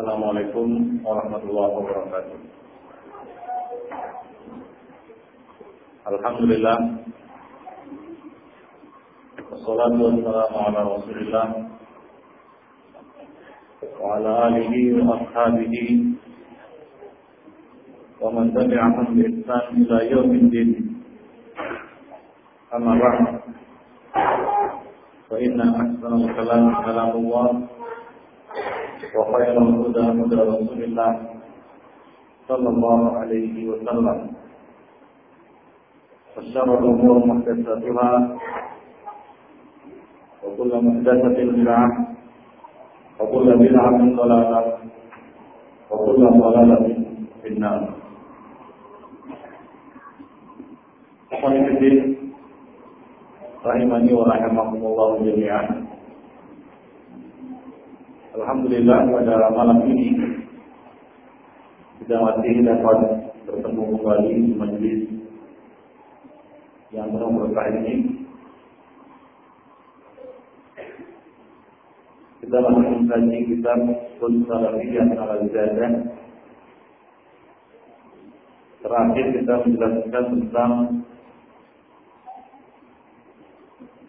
Assalamualaikum warahmatullahi wabarakatuh. Alhamdulillah. Wassalatu wassalamu ala Rasulillah wa ala alihi wa ashabihi wa man tabi'ahum bi ihsan ila yaumin din. Amma ba'd. Fa inna ahsanal kalam kalamullah وخير الهدى هدى رسول الله صلى الله عليه وسلم وشر الأمور محدثاتها وكل محدثة بدعة وكل بدعة ضلالة وكل ضلالة في النار أخواني في الدين rahimani wa rahimakumullah jami'an. Alhamdulillah pada malam ini kita masih dapat bertemu kembali di majelis yang penuh berkah ini. Kita masih mengkaji kitab Salafiyah Al-Zadah. Terakhir kita menjelaskan tentang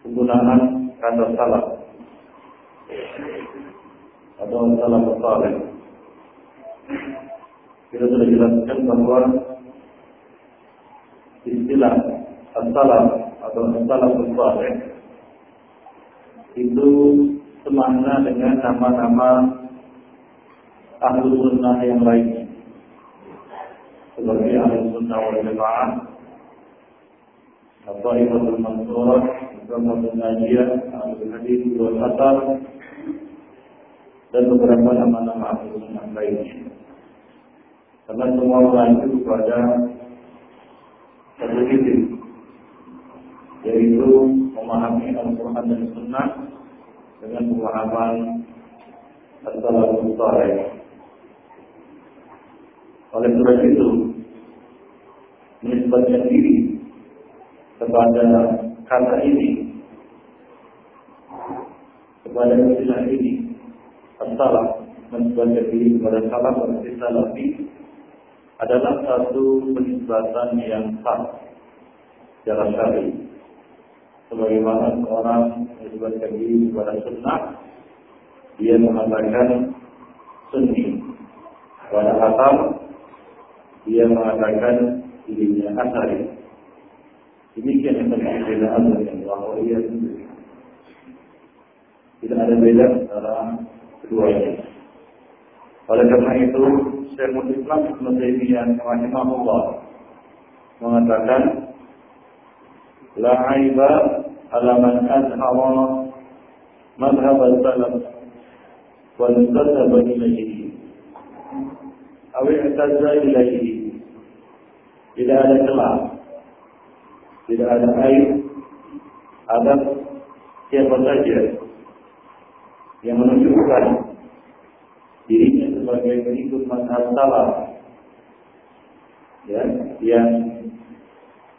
penggunaan kata salaf atau salam saleh. Kita sudah jelaskan bahwa istilah as-salam atau as-salam saleh itu semakna dengan nama-nama ahlu sunnah yang lainnya seperti ahlu sunnah wal jamaah atau ibadah mansurah, ibadah najiyah, wal asar, dan beberapa nama-nama sunnah lainnya. Karena semua mengacu kepada titik, yaitu memahami Al-Quran dan Sunnah dengan pemahaman As-Salafus. Oleh sebab itu, menisbatkan diri kepada kata ini, kepada istilah ini, As-salaf menisbatkan diri kepada salaf berarti salafi adalah satu penisbatan yang sah secara syar'i. Sebagaimana seorang menisbatkan diri kepada sunnah, dia mengatakan sunni. Kepada asal, dia mengatakan dirinya asari. Demikian yang terjadi dengan Allah. Tidak ada beda antara keduanya. Oleh karena itu, Syekhul Islam Ibn Taimiyah rahimahullah mengatakan la aiba ala man azhara madhhab al-salaf wa intasaba ilayhi aw i'tazza ilayhi tidak ada celah tidak ada aib ada siapa saja yang menunjukkan sebagai pengikut mazhab salaf. Ya yang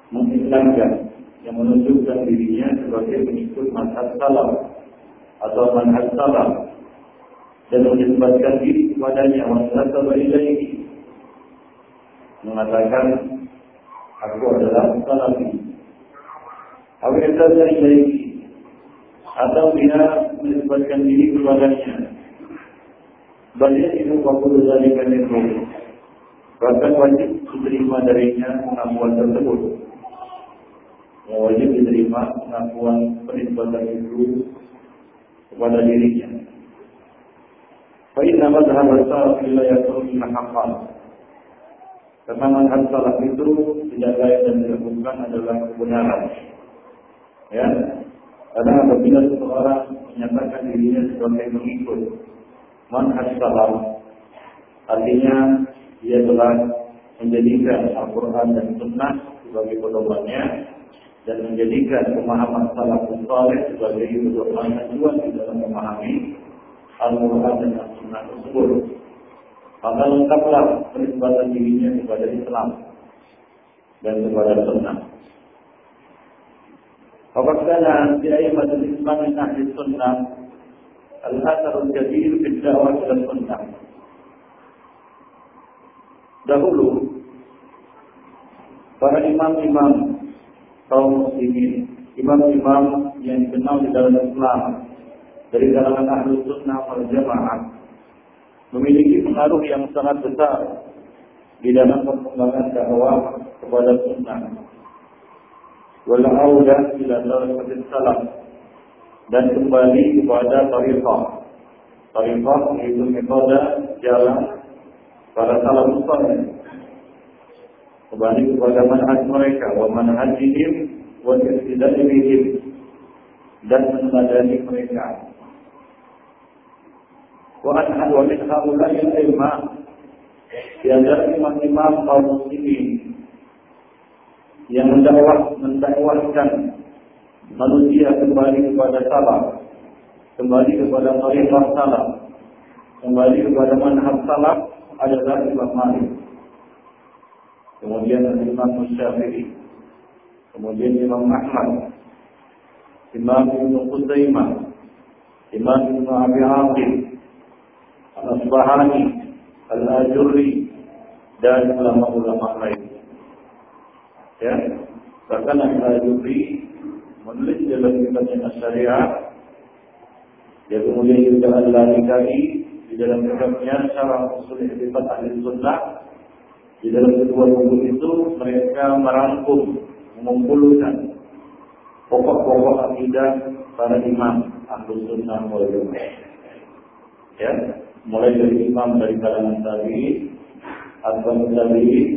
mengislamkan yang menunjukkan dirinya sebagai pengikut mazhab salaf atau manhaj salaf dan menyebabkan diri kepadanya. Wanasaba ilaihi. Mengatakan aku adalah salafi. Awiyatazza ilaihi. Atau dia menyebabkan diri kepadanya banyak itu waktu dari minhu bahkan wajib diterima darinya pengakuan tersebut. Yang wajib diterima pengakuan penisbatan itu kepada dirinya. Fa'inna madhab salaf illa yakun haqqan. Karena manhaj salaf itu tidak lain dan tidak adalah kebenaran. Ya. Karena apabila seseorang menyatakan dirinya sebagai pengikut manhaj salaf artinya dia telah menjadikan Al-Quran dan Sunnah sebagai pedomannya dan menjadikan pemahaman salafus saleh sebagai pedoman tujuan di dalam memahami Al-Quran dan As-Sunnah tersebut. Maka lengkaplah penisbatan dirinya kepada Islam dan kepada Sunnah. Apakah di ayat Islam min ahli Sunnah al-athar al-kabir fi Sunnah dahulu para imam-imam kaum muslimin, imam-imam yang dikenal di dalam Islam dari kalangan ahlu sunnah wal jamaah memiliki pengaruh yang sangat besar di dalam perkembangan dakwah kepada sunnah. Wal audah ila dalail salaf dan kembali kepada tarifah. Tarifah itu metode jalan para salafus saleh. Kembali kepada manhaj mereka wa manhajihim wa tidak bihim dan meneladani mereka. Wa anhad wa minha ulai ilma, di antara imam-imam kaum muslimin yang mendakwah mendakwahkan manusia kembali kepada salah, kembali kepada tariqah salah, kembali kepada manhaj salah adalah Imam Malik. Kemudian Imam Syafi'i, kemudian Imam Ahmad, Imam Ibnu Qudaimah, Imam Ibnu Abi Hatim, Al-Asbahani, Al-Ajurri, dan ulama-ulama lain. Ya, bahkan Al-Ajurri menulis dalam kitabnya Syariah, dia kemudian juga Al-Lalikai di dalam kitabnya Syarah Usul Ihtifat Ahli Sunnah di dalam kedua buku itu mereka merangkum, mengumpulkan pokok-pokok akidah para imam ahlu sunnah wal. Ya, mulai dari imam dari kalangan tabi'in, asbab tabi'in,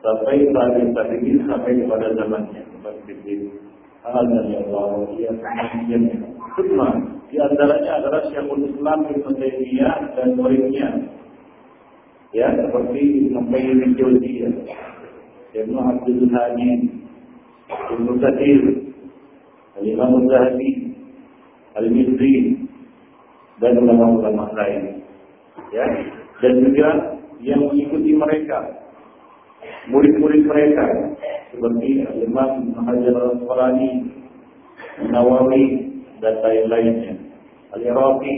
sampai tabi'in tabi'in sampai kepada zamannya seperti Allah ya Allah ya kemudian Semua di antaranya adalah Syekhul Islam Ibn Taimiyah dan muridnya. Ya seperti Ibn Qayyim al-Jauziyah Ibn Abdul Hadi Ibn Kathir Al-Imam Al-Zahabi Al-Mizri dan ulama-ulama lain. Ya dan juga yang mengikuti mereka murid-murid mereka seperti Imam Hajar Al-Asqalani Nawawi dan lain-lainnya Al-Iraqi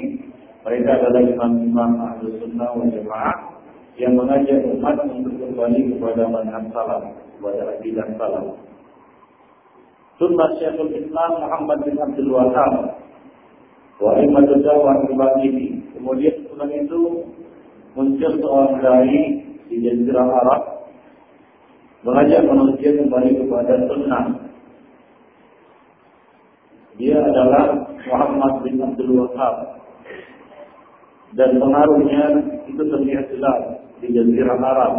mereka adalah imam-imam ahlu sunnah wal jamaah yang mengajak umat untuk kembali kepada manhaj salaf, kepada akidah salaf. Sunnah Syekhul Islam Muhammad bin Abdul Wahab wa imatul ini. Kemudian setelah itu muncul seorang dai di Jazirah Arab mengajak manusia kembali kepada sunnah. Dia adalah Muhammad bin Abdul Wahab dan pengaruhnya itu terlihat jelas di Jazirah Arab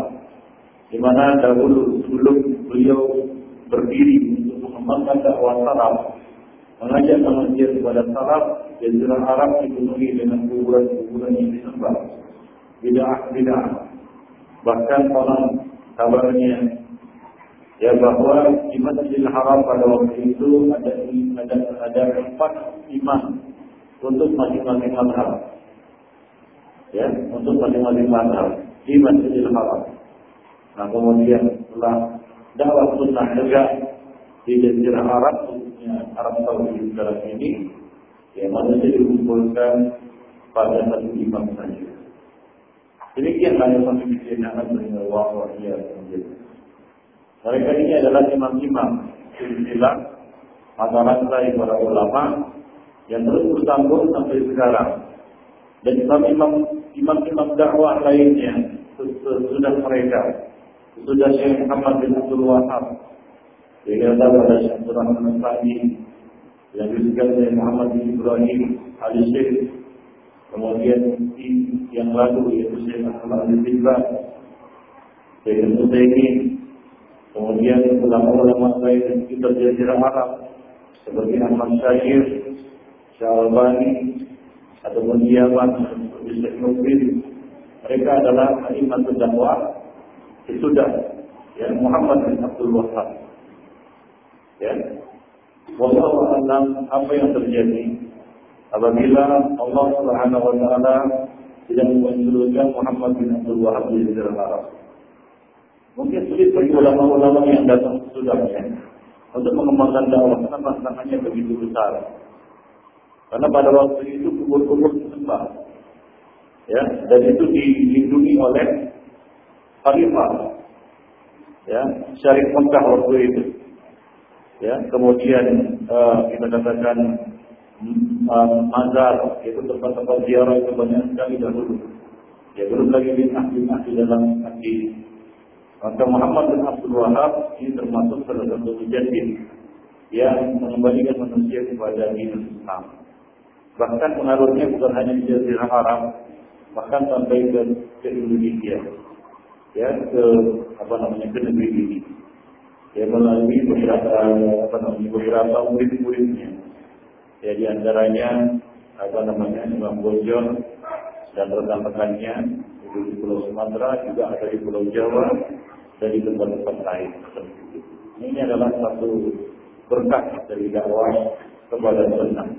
di mana dahulu sebelum beliau berdiri untuk mengembangkan dakwah salaf mengajak manusia kepada salaf Jazirah Arab dipenuhi dengan kuburan-kuburan yang disembah. Bid'ah-bid'ah. Bahkan konon kabarnya ya bahwa di Masjidil Haram pada waktu itu ada ada ada empat imam untuk masing-masing mazhab. Ya, untuk masing-masing mazhab di Masjidil Haram. Nah, kemudian setelah dakwah sunnah tegak di Jazirah Arab, khususnya Arab Saudi sekarang ini, ya manusia dikumpulkan pada satu imam saja. Demikian hanya satu kejadian yang akan Allah wa mereka ini adalah imam-imam silsilah mata rantai para ulama yang terus bersambung sampai sekarang. Dan imam-imam imam-imam dakwah lainnya sudah mereka sudah Syekh Muhammad bin Abdul Wahab ada pada Syekh Rahman Sa'di yang juga oleh Muhammad bin Ibrahim Ali Syekh kemudian yang lalu yaitu Syekh Ahmad bin Tibba Syekh Nusaymin Kemudian ulama-ulama lain yang kita jazirah Arab seperti Ahmad Syahir, Syalbani, ataupun Yaman, Syekh Nubin. Mereka adalah imam dakwah sudah ya Muhammad bin Abdul Wahab. Ya. Wallahu a'lam apa yang terjadi apabila Allah Subhanahu wa taala tidak menunjukkan Muhammad bin Abdul Wahab di Arab. Mungkin sulit bagi ulama-ulama yang datang sesudahnya untuk mengembangkan dakwah karena tantangannya begitu besar. Karena pada waktu itu kubur-kubur disembah. Ya, dan itu dilindungi oleh khalifah. Ya, Syarif Mekah waktu itu. Ya, kemudian uh, kita katakan um, yaitu tempat-tempat ziarah itu banyak sekali dahulu. Ya, belum lagi bid'ah-bid'ah di dalam hati. Maka Muhammad bin Abdul Wahab ini termasuk salah satu mujaddid yang mengembalikan manusia kepada dinul Islam. Bahkan pengaruhnya bukan hanya di Jazirah Arab, bahkan sampai ke, ke Indonesia. Ya ke apa namanya ke negeri ini. Ya melalui beberapa apa namanya beberapa murid-muridnya. Ya di antaranya apa namanya Imam Bojon dan rekan-rekannya di Pulau Sumatera juga ada di Pulau Jawa dan di tempat-tempat lain. Ini adalah satu berkah dari dakwah kepada sunnah.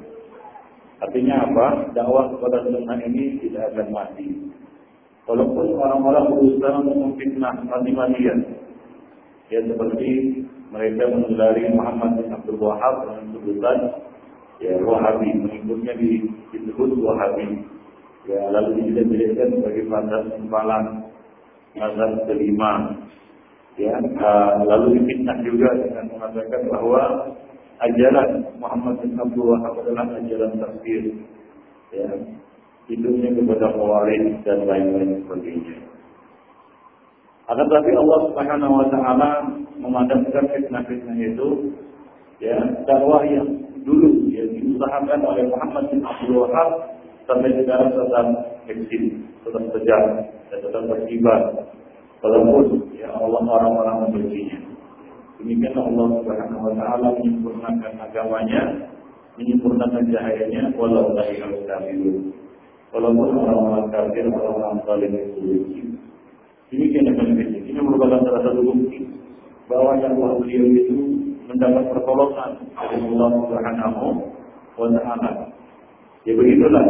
Artinya apa? Dakwah kepada sunnah ini tidak akan mati. Walaupun orang-orang berusaha memfitnah mati-matian. Ya seperti mereka mengelari Muhammad bin Abdul Wahab dengan sebutan ya Wahabi, mengikutnya di, disebut Wahabi. Ya lalu dijadikan sebagai mazhab sempalan mazhab kelima. Ya, lalu difitnah juga dengan mengatakan bahwa ajaran Muhammad bin Abdul Wahab adalah ajaran tafsir. Ya, hidupnya kepada khawarij dan lain-lain sebagainya. Akan tetapi Allah Subhanahu wa taala memadamkan fitnah-fitnah itu ya dakwah yang dulu yang diusahakan oleh Muhammad bin Abdul Wahab sampai sekarang tetap eksis, tetap sejak dan tetap berkibar walaupun ya Allah orang-orang membencinya. Demikian Allah Subhanahu wa taala menyempurnakan agamanya, menyempurnakan cahayanya walau la ilaha walaupun orang-orang kafir, orang-orang zalim itu. Demikian yang menjadi ini merupakan salah satu bukti bahwa dakwah beliau itu mendapat pertolongan dari Allah Subhanahu wa taala. Ya begitulah.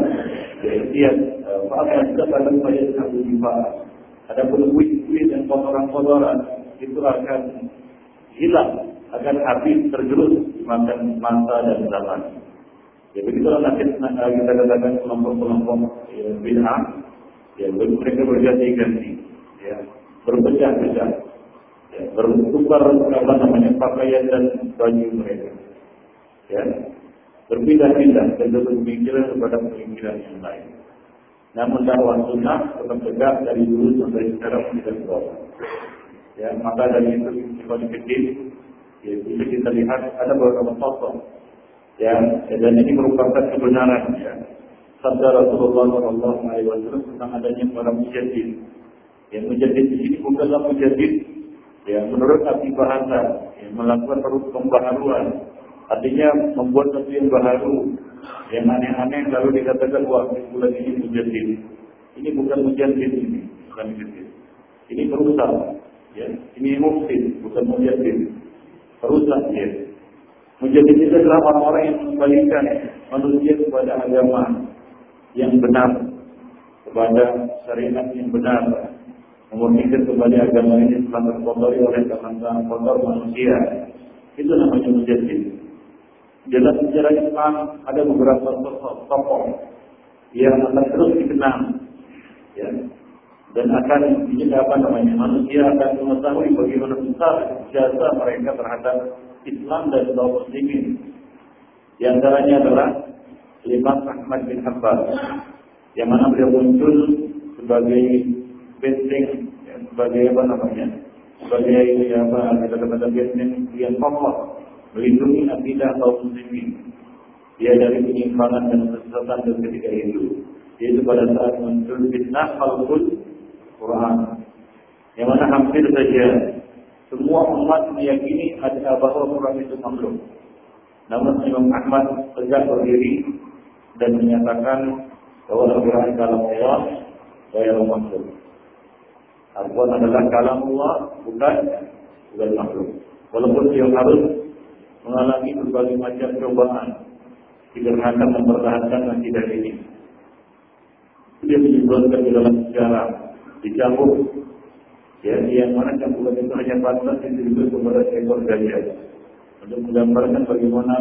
Ya, dia apa juga pada saya satu dibahas. Ada pun kuit-kuit dan kotoran-kotoran itu akan hilang, akan habis tergerus makan masa dan zaman. Ya begitulah nasib kita katakan kelompok-kelompok ya, bid'ah. Ya, mereka berganti-ganti, ya, berpecah-pecah, ya, bertukar apa namanya pakaian dan baju mereka. Ya, berpindah-pindah satu pemikiran kepada pemikiran yang lain. Namun dakwah sunnah tetap tegak dari dulu sampai sekarang tidak berubah. Ya, maka dari itu kita kecil, ya, kita lihat ada beberapa sosok Ya, dan ini merupakan kebenaran ya. Sabda Rasulullah Wasallam tentang adanya para mujadid. Yang mujadid di sini bukanlah mujadid ya menurut arti bahasa yang melakukan pembaharuan artinya membuat sesuatu yang baru yang aneh-aneh lalu dikatakan wah bulan ini mujadid ini bukan mujadid ini bukan mujadid ini perusak ya. Ini mufsid bukan mujadid perusak ya. Menjadi itu adalah orang-orang yang mengembalikan manusia kepada agama yang benar, kepada syariat yang benar, memurnikan kepada agama ini setelah terkotori oleh kesalahan kotor manusia. Itu namanya mujahid. Dalam sejarah Islam ada beberapa tokoh yang akan terus dikenang, ya, dan akan apa namanya manusia akan mengetahui bagaimana besar jasa mereka terhadap Islam dan kaum muslimin. Di antaranya adalah Imam Ahmad bin Hanbal yang mana beliau muncul sebagai benteng ya, sebagai apa namanya sebagai ya, apa kita katakan benteng yang kokoh melindungi akidah kaum muslimin dia dari penyimpangan dan kesesatan dan ketika itu yaitu pada saat muncul fitnah khalqul Quran yang mana hampir saja semua umat meyakini ada bahwa Quran itu makhluk. Namun Imam Ahmad tegak berdiri dan menyatakan bahwa Al-Quran kalam Allah wa makhluk. Al-Quran adalah kalam Allah bukan bukan makhluk. Walaupun dia harus mengalami berbagai macam cobaan dikarenakan mempertahankan akidah ini. Dia menyebutkan di dalam sejarah dicabut Ya, yang mana campuran itu hanya pantas ditujukan kepada seekor gajah. Untuk menggambarkan bagaimana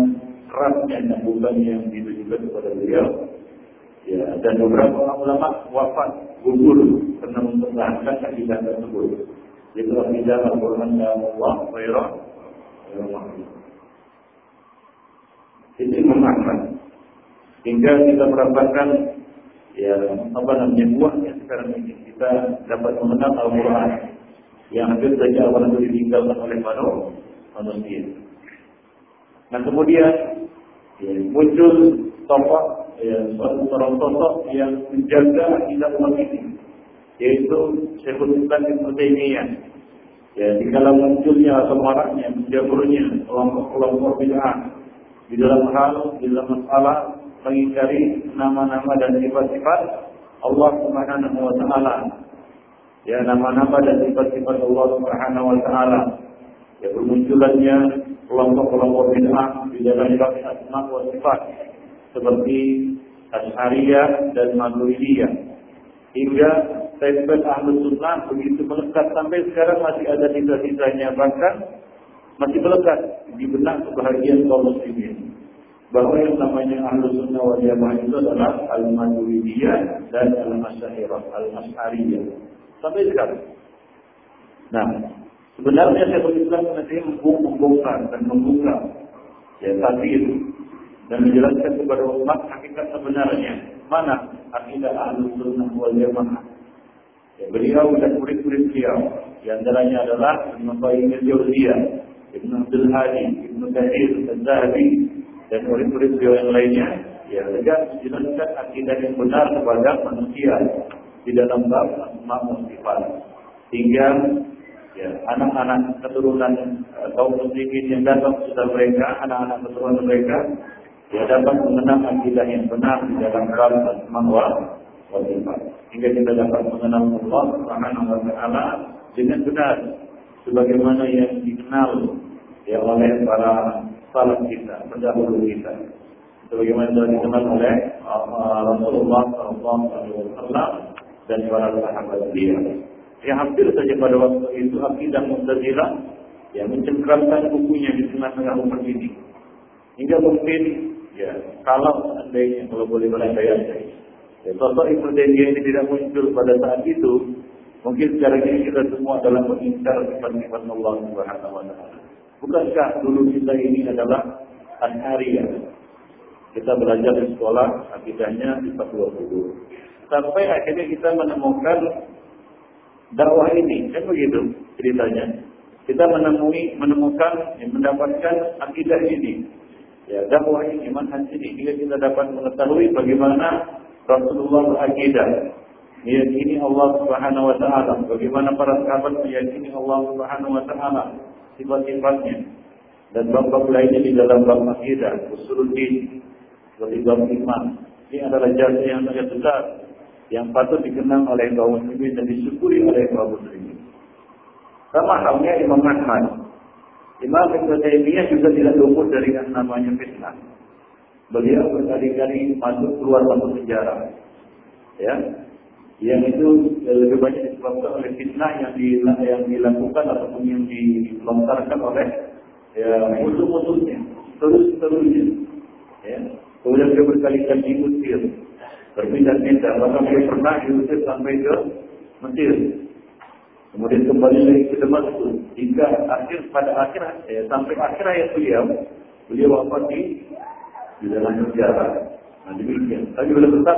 kerasnya campuran yang ditujukan kepada beliau. Ya, dan beberapa ulama wafat gugur karena mempertahankan akidah tersebut. Itu akidah Al-Quran dan Allah, Khairah, Ini memakan. Hingga kita merasakan ya apa namanya buahnya sekarang ini kita dapat mengenal Al-Quran yang hampir saja awal itu ditinggalkan oleh manusia. Nah kemudian ya, muncul tokoh ya, suatu seorang sosok yang menjaga akidah umat ini yaitu Syekhul Islam Ibn Taimiyah. Ya, di kala munculnya atau maraknya, menjaburnya kelompok-kelompok bid'ah di dalam hal, di dalam masalah mengingkari nama-nama dan sifat-sifat Allah Subhanahu wa taala. Ya, nama-nama dan sifat-sifat Allah Subhanahu wa taala. Ya, bermunculannya kelompok-kelompok bid'ah di dalam bab asma wa sifat seperti Asy'ariyah dan Maturidiyah. Hingga tempat Ahlus Sunnah begitu melekat sampai sekarang masih ada sisa-sisanya bahkan masih melekat di benak kebahagiaan kaum muslimin bahwa yang namanya Ahlus Sunnah wal Jamaah itu adalah Al-Maturidiyah dan Al-Masyahirah, Al-Asy'ariyah. Sampai sekarang. Nah, sebenarnya Syekhul Islam nanti membongkar dan membuka ya tafsir dan menjelaskan kepada umat hakikat sebenarnya mana akidah Ahlus Sunnah wal Jamaah. Ya, beliau dan murid-murid beliau, di antaranya adalah Ibnu Qayyim al-Jauziyah, Ibnu Abdul Hadi, Ibnu Katsir, Az-Zahabi, dan murid-murid beliau yang lainnya, ya tegas menjelaskan akidah yang benar kepada manusia di dalam bab asma sifat. Hingga ya anak-anak keturunan uh, kaum muslimin yang datang sudah mereka, anak-anak keturunan mereka ya dapat mengenal akidah yang benar di dalam bab asma sifat. Hingga kita dapat mengenal Allah Subhanahu wa taala dengan benar sebagaimana yang dikenal ya oleh para salaf kita, pendahulu kita. Sebagaimana telah dikenal oleh uh, Rasulullah SAW dan para sahabat beliau. Yang hampir saja pada waktu itu akidah Mu'tazilah yang mencengkramkan bukunya di tengah-tengah umat ini. Hingga mungkin ya kalau seandainya kalau boleh berandai-andai ya, sosok Ibnu Taimiyah ini tidak muncul pada saat itu, mungkin sekarang ini kita semua adalah mengingkar sifat-sifat Allah Subhanahu wa taala. Bukankah dulu kita ini adalah Anhariyah? Kita belajar di sekolah, akidahnya sifat 20. Sampai akhirnya kita menemukan dakwah ini, kan begitu ceritanya. Kita menemui, menemukan, mendapatkan akidah ini. Ya, dakwah ini, manhaj ini. Hingga kita dapat mengetahui bagaimana Rasulullah berakidah. Meyakini Allah Subhanahu wa taala, bagaimana para sahabat meyakini Allah Subhanahu wa taala, sifat-sifatnya. Dan bab-bab lainnya di dalam bab akidah, usuluddin, seperti bab iman. Ini adalah jasa yang sangat besar yang patut dikenang oleh kaum muslimin dan disyukuri oleh kaum muslimin. Sama halnya Imam Ahmad. Imam Ibn Taimiyah juga tidak luput dari yang namanya fitnah. Beliau berkali-kali masuk keluar masuk penjara. Ya, yang itu lebih banyak disebabkan oleh fitnah yang, di, yang dilakukan ataupun yang dilontarkan oleh ya, musuh-musuhnya terus terusnya. Ya. Kemudian dia berkali-kali diusir, berpindah-pindah, bahkan dia pernah diusir sampai ke Mesir. Kemudian kembali lagi ke Damaskus hingga akhir pada akhir ya, sampai akhir hayat beliau, beliau wafat di di dalam penjara. Nah demikian. Tapi beliau tetap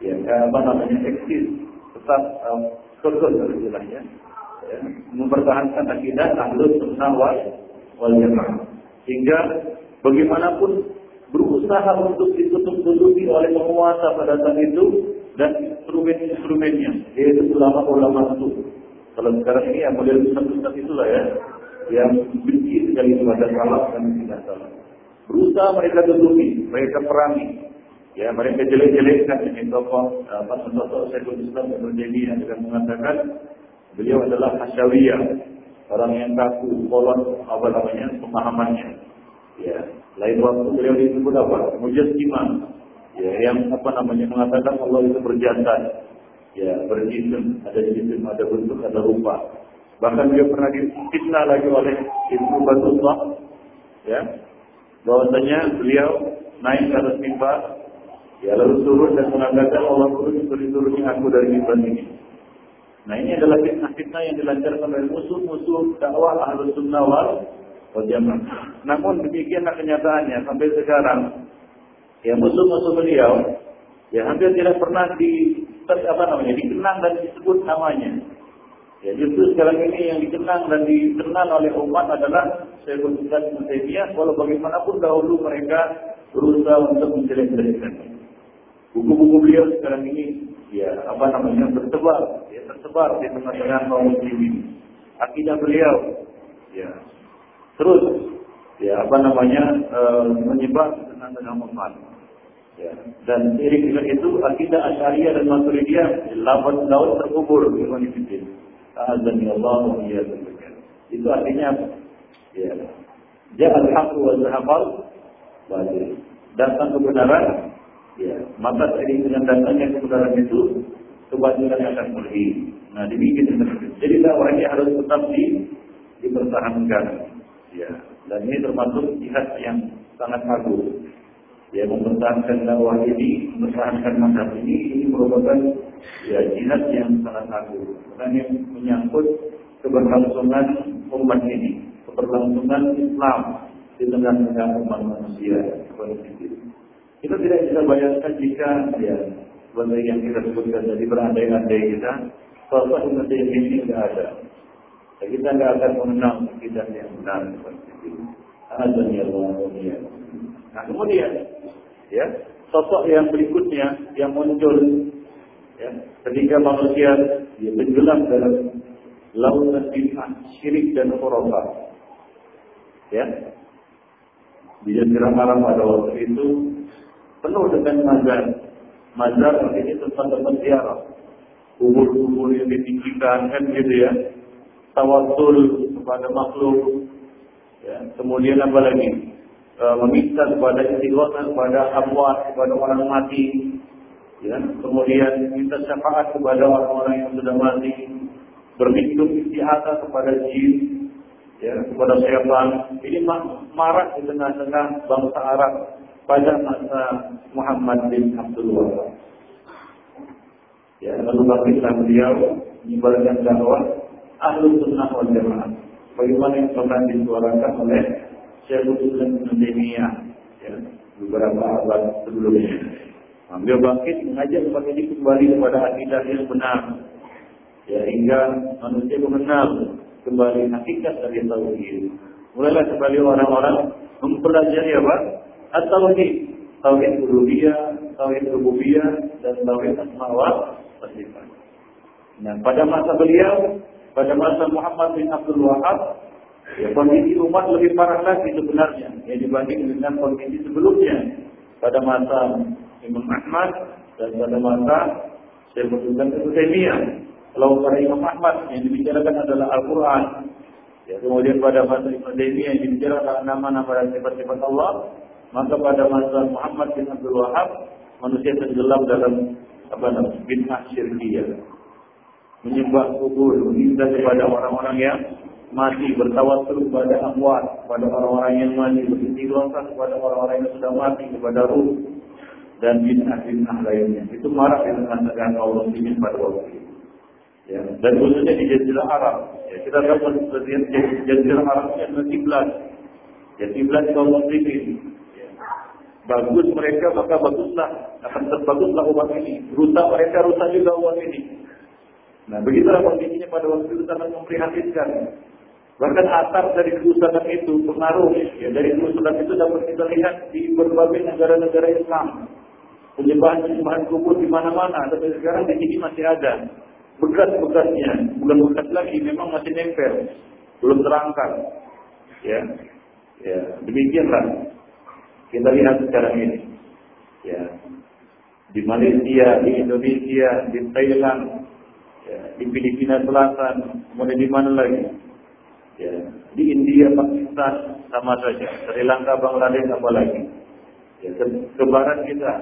ya apa namanya eksis tetap um, kekeh istilahnya ya, mempertahankan akidah ahlus sunnah wal wal jamaah. Sehingga bagaimanapun berusaha untuk ditutup-tutupi oleh penguasa pada saat itu dan instrumen-instrumennya yaitu ulama-ulama itu. Kalau sekarang ini yang model ustaz-ustaz itulah ya yang benci sekali kepada salah dan tidak salah berusaha mereka tutupi mereka perangi Ya, mereka jelek-jelekkan ini tokoh apa sosok Syekhul Islam Ibnu Taimiyah dengan mengatakan beliau adalah hasyawiyah, orang yang kaku, kolot apa namanya pemahamannya. Ya, lain waktu beliau disebut apa? Mujassimah. Ya, yang apa namanya mengatakan Allah itu berjantan. Ya, berjisim, ada jisim, ada bentuk, ada rupa. Bahkan dia pernah difitnah lagi oleh Ibnu Batullah. Ya, bahwasanya beliau naik ke atas mimbar Ya lalu turun dan mengatakan Allah turun turun-turunnya aku dari mimbar ini. Nah ini adalah fitnah-fitnah yang dilancarkan oleh musuh-musuh dakwah ahlus sunnah wal jamaah. Namun demikianlah kenyataannya sampai sekarang. Ya musuh-musuh beliau ya hampir tidak pernah di apa namanya dikenang dan disebut namanya. Ya justru sekarang ini yang dikenang dan dikenal oleh umat adalah Syekhul Islam Ibnu Taimiyah walau bagaimanapun dahulu mereka berusaha untuk menjelek-jelekkan. Buku-buku beliau sekarang ini ya apa namanya tersebar ya tersebar di tengah-tengah kaum muslimin. Akidah beliau ya terus ya apa namanya e, menyebar di tengah-tengah umat. Ya. Dan seiring dengan itu akidah Asy'ariyah dan Maturidiyah laut laut terkubur di Indonesia. Azan Allah wa Itu artinya ya. Ja'al haqq wa zahaqal batil. Datang kebenaran, ya, maka seiring dengan datangnya kebenaran itu kebatilan akan pergi. Nah, demikian Jadi dakwah ini harus tetap di, dipertahankan. Ya, dan ini termasuk jihad yang sangat agung. Ya, mempertahankan dakwah ini, mempertahankan mazhab ini, ini merupakan ya jihad yang sangat agung. Karena yang menyangkut keberlangsungan umat ini, keberlangsungan Islam di tengah-tengah umat manusia. Kita tidak bisa bayangkan jika ya benda yang kita sebutkan tadi berandai-andai kita, sosok umat ini tidak ada. Ya, kita tidak akan mengenal kita yang benar seperti itu. Ya Allah Nah kemudian ya sosok yang berikutnya yang muncul ya, ketika manusia dia tenggelam dalam lautan bid'ah, syirik dan khurafat. Ya. Di Jazirah Arab pada waktu itu penuh dengan mazar. Mazar ini tempat-tempat ziarah. Kubur-kubur yang ditinggikan kan gitu ya. Tawasul kepada makhluk. Ya. Kemudian apa lagi? E, meminta kepada istighosah kepada amwat, kepada orang mati ya, kemudian minta syafaat kepada orang-orang yang sudah mati, berlindung istihadah kepada jin, ya, kepada syaitan. Ini marah di tengah-tengah bangsa Arab pada masa Muhammad bin Abdul Wahab. Ya, lalu bangkitlah beliau menyebarkan dakwah ahlu sunnah wal jamaah. Bagaimana yang pernah disuarakan oleh Syekhul Islam Ibn Taimiyah ya, beberapa abad sebelumnya. Beliau bangkit mengajak umat ini kembali kepada akidah yang benar. Ya, hingga manusia mengenal kembali hakikat dari tauhid. Mulailah kembali orang-orang mempelajari apa? At-tauhid. Tauhid uluhiyah, tauhid rububiyah, dan tauhid asma wa sifat. Nah, pada masa beliau, pada masa Muhammad bin Abdul Wahab, ya, kondisi umat lebih parah lagi sebenarnya ya, dibanding dengan kondisi sebelumnya. Pada masa Imam Ahmad dan pada masa Syekh Ibnu Taimiyah. Kalau pada Imam Ahmad yang dibicarakan adalah Al-Quran, ya, kemudian pada masa Ibnu Taimiyah yang dibicarakan nama-nama dan sifat-sifat Allah, maka pada masa Muhammad bin Abdul Wahab manusia tenggelam dalam apa namanya bid'ah syirkiyah menyembah kubur, meminta kepada orang-orang yang mati, bertawasul kepada amwat, kepada orang-orang yang mati, beristighfar kepada orang-orang yang sudah mati, kepada ruh, dan bid'ah-bid'ah lainnya. Itu marah yang mengatakan kaum muslimin pada waktu itu. Ya, dan khususnya di Jazirah Arab. Ya, kita tahu seperti Jazirah Arab adalah kiblat. Ya, kiblat kaum muslimin. Bagus mereka maka baguslah akan terbaguslah umat ini. Rusak mereka rusak juga umat ini. Nah, begitulah kondisinya pada waktu itu sangat memprihatinkan. Bahkan asar dari kerusakan itu pengaruh ya dari kerusakan itu dapat kita lihat di berbagai negara-negara Islam penyembahan-penyembahan kubur di mana-mana, tapi sekarang di sini masih ada bekas-bekasnya, bukan bekas lagi, memang masih nempel, belum terangkat. Ya, ya demikianlah kita lihat sekarang ini. Ya, di Malaysia, di Indonesia, di Thailand, ya, di Filipina Selatan, kemudian di mana lagi? Ya, di India, Pakistan, sama saja. Sri Lanka, Bangladesh, apa lagi? Ya, ke, barat kita,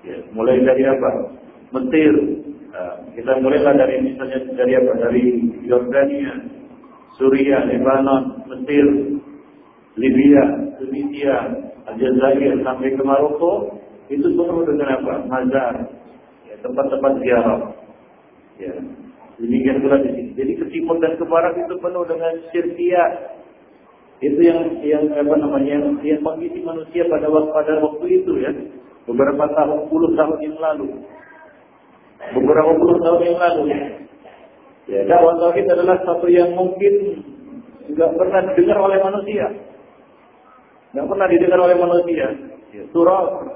Ya, mulai dari apa? Mesir. Nah, kita mulailah dari misalnya dari apa? Dari Yordania, Suria, Lebanon, Mesir, Libya, Tunisia, Aljazair sampai ke Maroko. itu penuh dengan apa? Mazar, ya, tempat-tempat ziarah. Ya. Demikian pula di sini. Jadi ke timur dan ke barat itu penuh dengan syirkiyat. Itu yang yang apa namanya yang, yang mengisi manusia pada waktu pada waktu itu ya. Beberapa tahun, puluh tahun yang lalu. Beberapa puluh tahun yang lalu. Ya, dakwah tauhid adalah satu yang mungkin nggak pernah didengar oleh manusia. Nggak pernah didengar oleh manusia. Ya, surah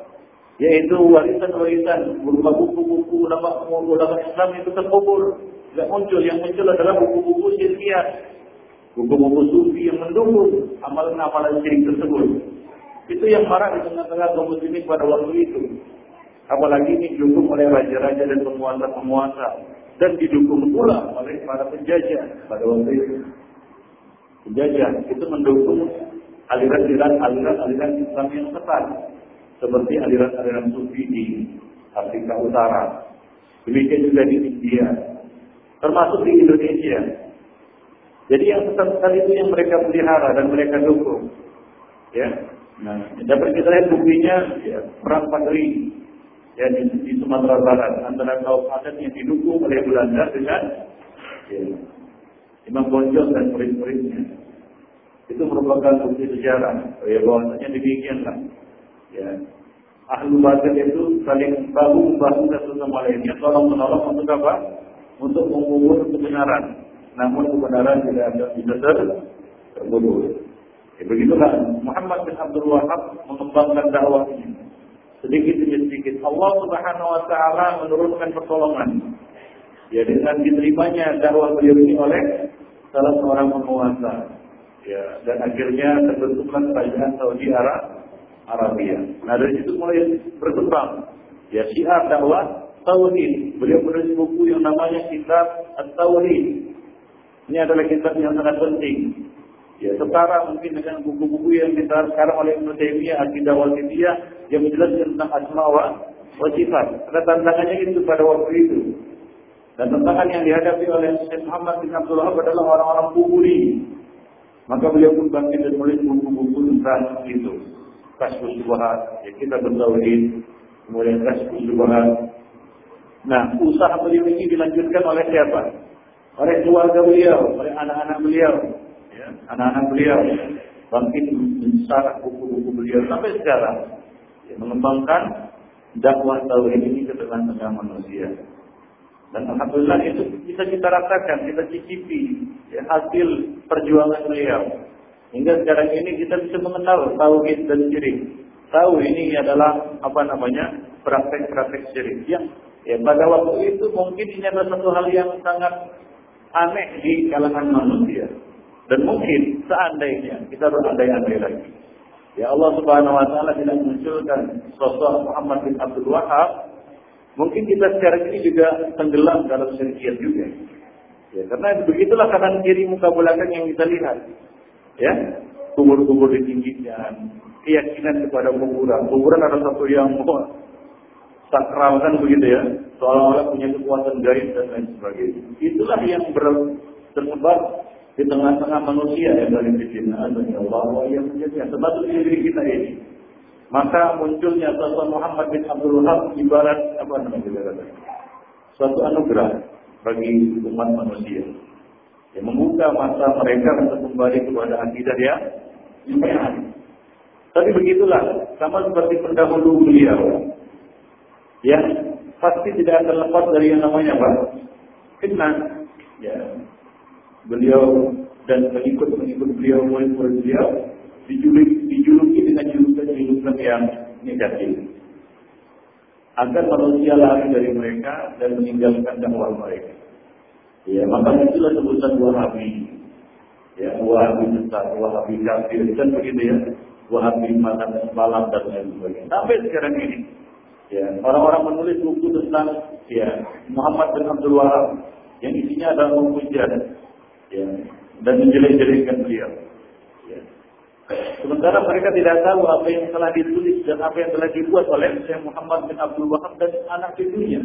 yaitu warisan-warisan berupa buku-buku ulama ulama Islam itu terkubur. Tidak muncul. Yang muncul adalah buku-buku syirkiah buku-buku sufi yang mendukung amalan-amalan syirik tersebut. Itu yang marah di tengah-tengah kaum muslimin pada waktu itu. Apalagi ini didukung oleh raja-raja dan penguasa-penguasa. Dan didukung pula oleh para penjajah pada waktu itu. Penjajah itu mendukung aliran-aliran aliran-aliran Islam yang sesat seperti aliran-aliran sufi di Afrika Utara. Demikian juga di India, termasuk di Indonesia. Jadi yang sesat itu yang mereka pelihara dan mereka dukung. Ya, nah dapat kita lihat buktinya ya, perang Padri ya, di, di Sumatera Barat antara kaum adat yang didukung oleh Belanda dengan ya, Imam Bonjol dan murid-muridnya. Itu merupakan bukti sejarah. Ya bahwasanya demikianlah Ya. Ahlu batil itu saling bahu membahu satu sama lainnya, tolong menolong untuk apa? Untuk mengubur kebenaran. Namun kebenaran tidak ada bisa terkubur. Ya, begitulah Muhammad bin Abdul Wahab mengembangkan dakwah ini. Sedikit demi sedikit Allah Subhanahu wa taala menurunkan pertolongan. Ya dengan diterimanya dakwah beliau ini oleh salah seorang penguasa. Ya, dan akhirnya terbentuklah kerajaan Saudi Arabia Arabia. Nah dari situ mulai berkembang. Ya syiar dakwah tauhid. Beliau menulis buku yang namanya Kitab At-Tauhid. Ini adalah kitab yang sangat penting. Ya, setara mungkin dengan buku-buku yang kita sekarang oleh Ibnu Taimiyah, Akidah Wasitiyah yang menjelaskan tentang asma wa, sifat. Ada tantangannya itu pada waktu itu. Dan tantangan yang dihadapi oleh Syekh Muhammad bin Abdul Wahab adalah orang-orang kuburi. Maka beliau pun bangkit dan menulis buku-buku tentang itu kasbus subhat, ya kita bertauhid, kemudian kasbus subhat. Nah, usaha beliau ini dilanjutkan oleh siapa? Oleh keluarga beliau, oleh anak-anak beliau, ya, anak-anak beliau bangkit mensarah buku-buku beliau sampai sekarang ya, mengembangkan dakwah tauhid ini ke tengah-tengah manusia. Dan alhamdulillah itu bisa kita rasakan, kita cicipi ya, hasil perjuangan beliau. Hingga sekarang ini kita bisa mengenal tauhid dan syirik. Tahu ini adalah apa namanya praktek-praktek syirik yang ya pada waktu itu mungkin ini adalah satu hal yang sangat aneh di kalangan manusia. Dan mungkin seandainya kita berandai-andai lagi. Ya Allah Subhanahu wa taala tidak munculkan sosok Muhammad bin Abdul Wahab, mungkin kita sekarang ini juga tenggelam dalam syirikiyat juga. Ya, karena begitulah kanan kiri muka belakang yang kita lihat. Ya kubur-kubur ditinggikan keyakinan kepada kuburan. Kuburan adalah satu yang sakral kan begitu ya. Seolah-olah punya kekuatan gaib dan lain sebagainya. Itulah yang tersebar di tengah-tengah manusia yang dari fitnah dan Allah yang menjadi sebab diri kita ini maka munculnya sosok Muhammad bin Abdul Wahab ibarat apa namanya suatu anugerah bagi umat manusia ya, membuka mata mereka untuk kembali kepada akidah ya. Tapi begitulah, sama seperti pendahulu beliau, yang pasti tidak akan lepas dari yang namanya apa? Fitnah. Ya. Beliau dan pengikut-pengikut beliau, murid-murid beliau, dijuluki, dengan julukan-julukan yang negatif. Agar manusia lari dari mereka dan meninggalkan dakwah mereka. Ya, maka itulah sebutan Wahabi. Ya, Wahabi besar, Wahabi kafir, kan begitu ya. Wahabi makan malam dan lain sebagainya. Sampai sekarang ini. Ya, orang-orang menulis buku tentang ya Muhammad bin Abdul Wahab yang isinya adalah memuja ya, dan menjelek-jelekkan beliau. Ya. Sementara mereka tidak tahu apa yang telah ditulis dan apa yang telah dibuat oleh Syekh Muhammad bin Abdul Wahab dan anak cucunya.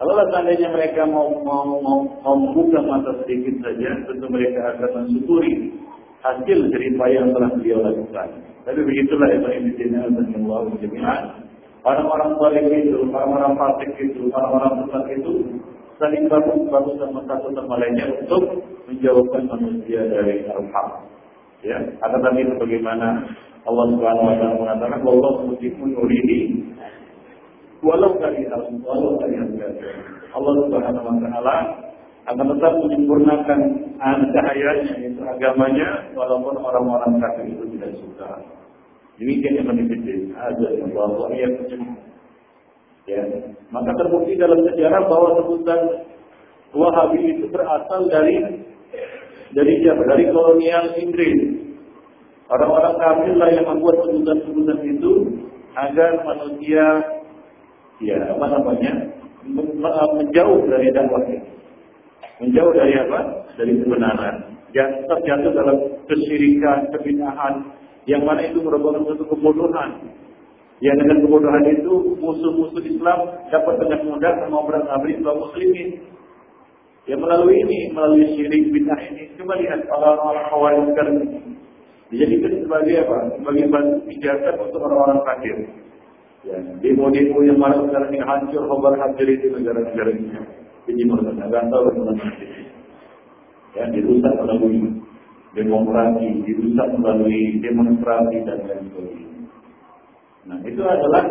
Kalau seandainya mereka mau mau mau, membuka mata sedikit saja, tentu mereka akan mensyukuri hasil dari upaya yang telah beliau lakukan. Tapi begitulah Pak Ibn dan Allah jami'an. Orang-orang balik itu, orang-orang fasik itu, orang-orang sesat itu saling bagus-bagus sama satu sama lainnya untuk menjauhkan manusia dari al-haq. Ya, akan tadi bagaimana? Allah Subhanahu wa taala mengatakan bahwa mutimu nurihi. Walau kalian walau kalian Allah Subhanahu wa taala akan tetap menyempurnakan cahayanya itu agamanya walaupun orang-orang kafir itu tidak suka. Demikian yang menjadi ada yang bahwa ia Ya, maka terbukti dalam sejarah bahwa sebutan Wahabi itu berasal dari dari? Dari kolonial Inggris. Orang-orang kafir lah yang membuat sebutan-sebutan itu agar manusia ya apa namanya menjauh dari dakwah menjauh dari apa? Dari kebenaran. Dan terjatuh dalam kesyirikan, kebinahan, yang mana itu merupakan suatu kebodohan. Yang dengan kebodohan itu musuh-musuh Islam dapat dengan mudah mengobrak abrik kaum muslimin. Ya melalui ini, melalui syirik bid'ah ini, coba lihat orang-orang khawarij sekarang ini. Dijadikan sebagai apa? Sebagai batu pijakan untuk orang-orang kafir. Ya, demo-demo yang mana sekarang ini hancur, khobar hancur itu negara-negara ini ini merupakan tahu bagaimana ya dirusak melalui demokrasi, dirusak melalui demonstrasi dan lain sebagainya. Nah itu adalah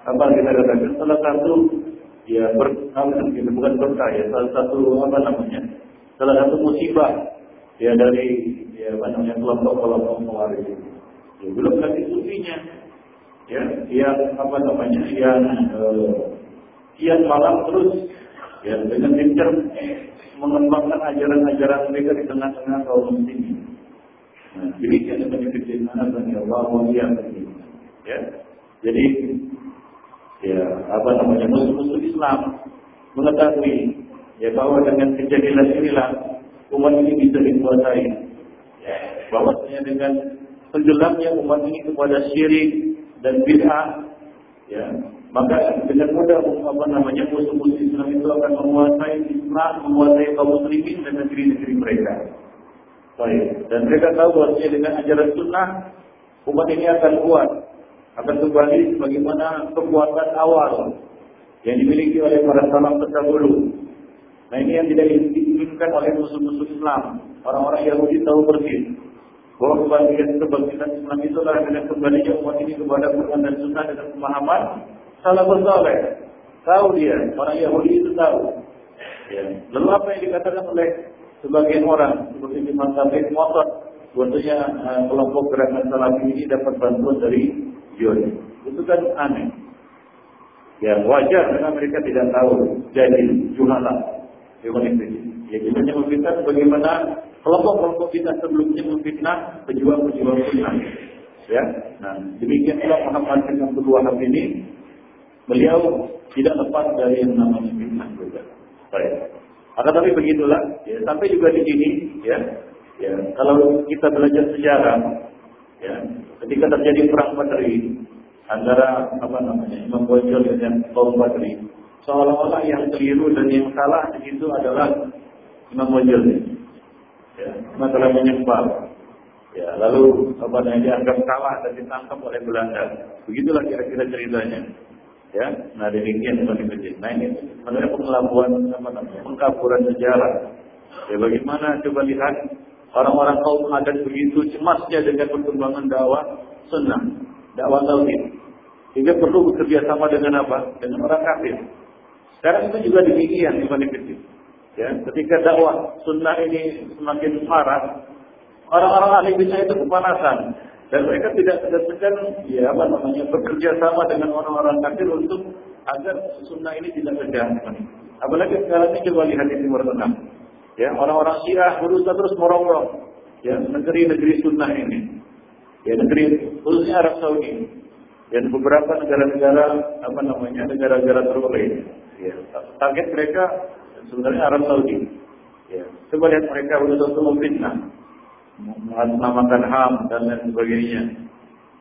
apa kita katakan salah satu ya ber, kita bukan berkah ya salah satu apa namanya salah satu musibah ya dari ya apa namanya kelompok-kelompok itu. Ya, belum lagi sufinya ya yang apa namanya yang eh, malam terus ya dengan gencar mengembangkan ajaran-ajaran mereka di tengah-tengah kaum muslimin. Nah, demikian yang menjadi dan ya Allah mulia ya. Jadi ya apa namanya musuh-musuh Islam mengetahui ya bahwa dengan kejadian inilah umat ini bisa dikuasai. Ya, bahwasanya dengan tenggelamnya umat ini kepada syirik dan bid'ah ya maka dengan mudah apa namanya musuh-musuh Islam itu akan menguasai Islam, menguasai kaum muslimin dan negeri-negeri mereka. Baik. Dan mereka tahu bahwa dengan ajaran sunnah umat ini akan kuat, akan kembali sebagaimana kekuatan awal yang dimiliki oleh para salaf terdahulu. Nah ini yang tidak diinginkan oleh musuh-musuh Islam. Orang-orang Yahudi tahu persis bahwa kebangkitan kebangkitan Islam itu adalah dengan kembalinya umat ini kepada Quran dan Sunnah dengan pemahaman salafus saleh. Tahu dia, orang Yahudi itu tahu. Ya. Lalu apa yang dikatakan oleh sebagian orang seperti di Tabligh motor, bahwasanya kelompok gerakan salafi ini dapat bantuan dari Yahudi. Itu kan aneh. Ya wajar karena mereka tidak tahu jadi juhala. Ya kita hanya memfitnah bagaimana kelompok-kelompok kita sebelumnya memfitnah pejuang-pejuang sunnah. Ya, nah demikian pula Muhammad bin Abdul Wahab ini Beliau tidak lepas dari yang namanya fitnah juga. Baik. Akan tapi begitulah, ya, sampai juga di sini, ya, ya, kalau kita belajar sejarah, ya, ketika terjadi perang Badri antara apa namanya Imam Bojol dengan kaum Badri, seolah-olah yang keliru dan yang salah di situ adalah Imam Bojol. Ya, masalah menyembah. Ya, lalu apa namanya dianggap salah dan ditangkap oleh Belanda. Begitulah kira-kira ceritanya. Ya, nah demikian sebagai masjid. Nah ini sebenarnya pengelabuan apa namanya, pengkaburan sejarah. Ya bagaimana coba lihat orang-orang kaum adat begitu cemasnya dengan perkembangan dakwah sunnah, dakwah tauhid. Sehingga perlu bekerja sama dengan apa? Dengan orang kafir. Sekarang itu juga demikian di kecil. Ya, ketika dakwah sunnah ini semakin marah, orang-orang ahli bisa itu kepanasan. Dan mereka tidak segan ya apa namanya bekerja sama dengan orang-orang kafir untuk agar sunnah ini tidak tegak. Apalagi sekarang ini coba lihat di Timur Tengah. Ya, orang-orang Syiah berusaha terus merongrong ya negeri-negeri sunnah ini. Ya, negeri khususnya Arab Saudi dan beberapa negara-negara apa namanya negara-negara terlalu Ya, target mereka sebenarnya Arab Saudi. Ya, coba lihat mereka berusaha untuk memfitnah mengatasnamakan HAM dan lain sebagainya.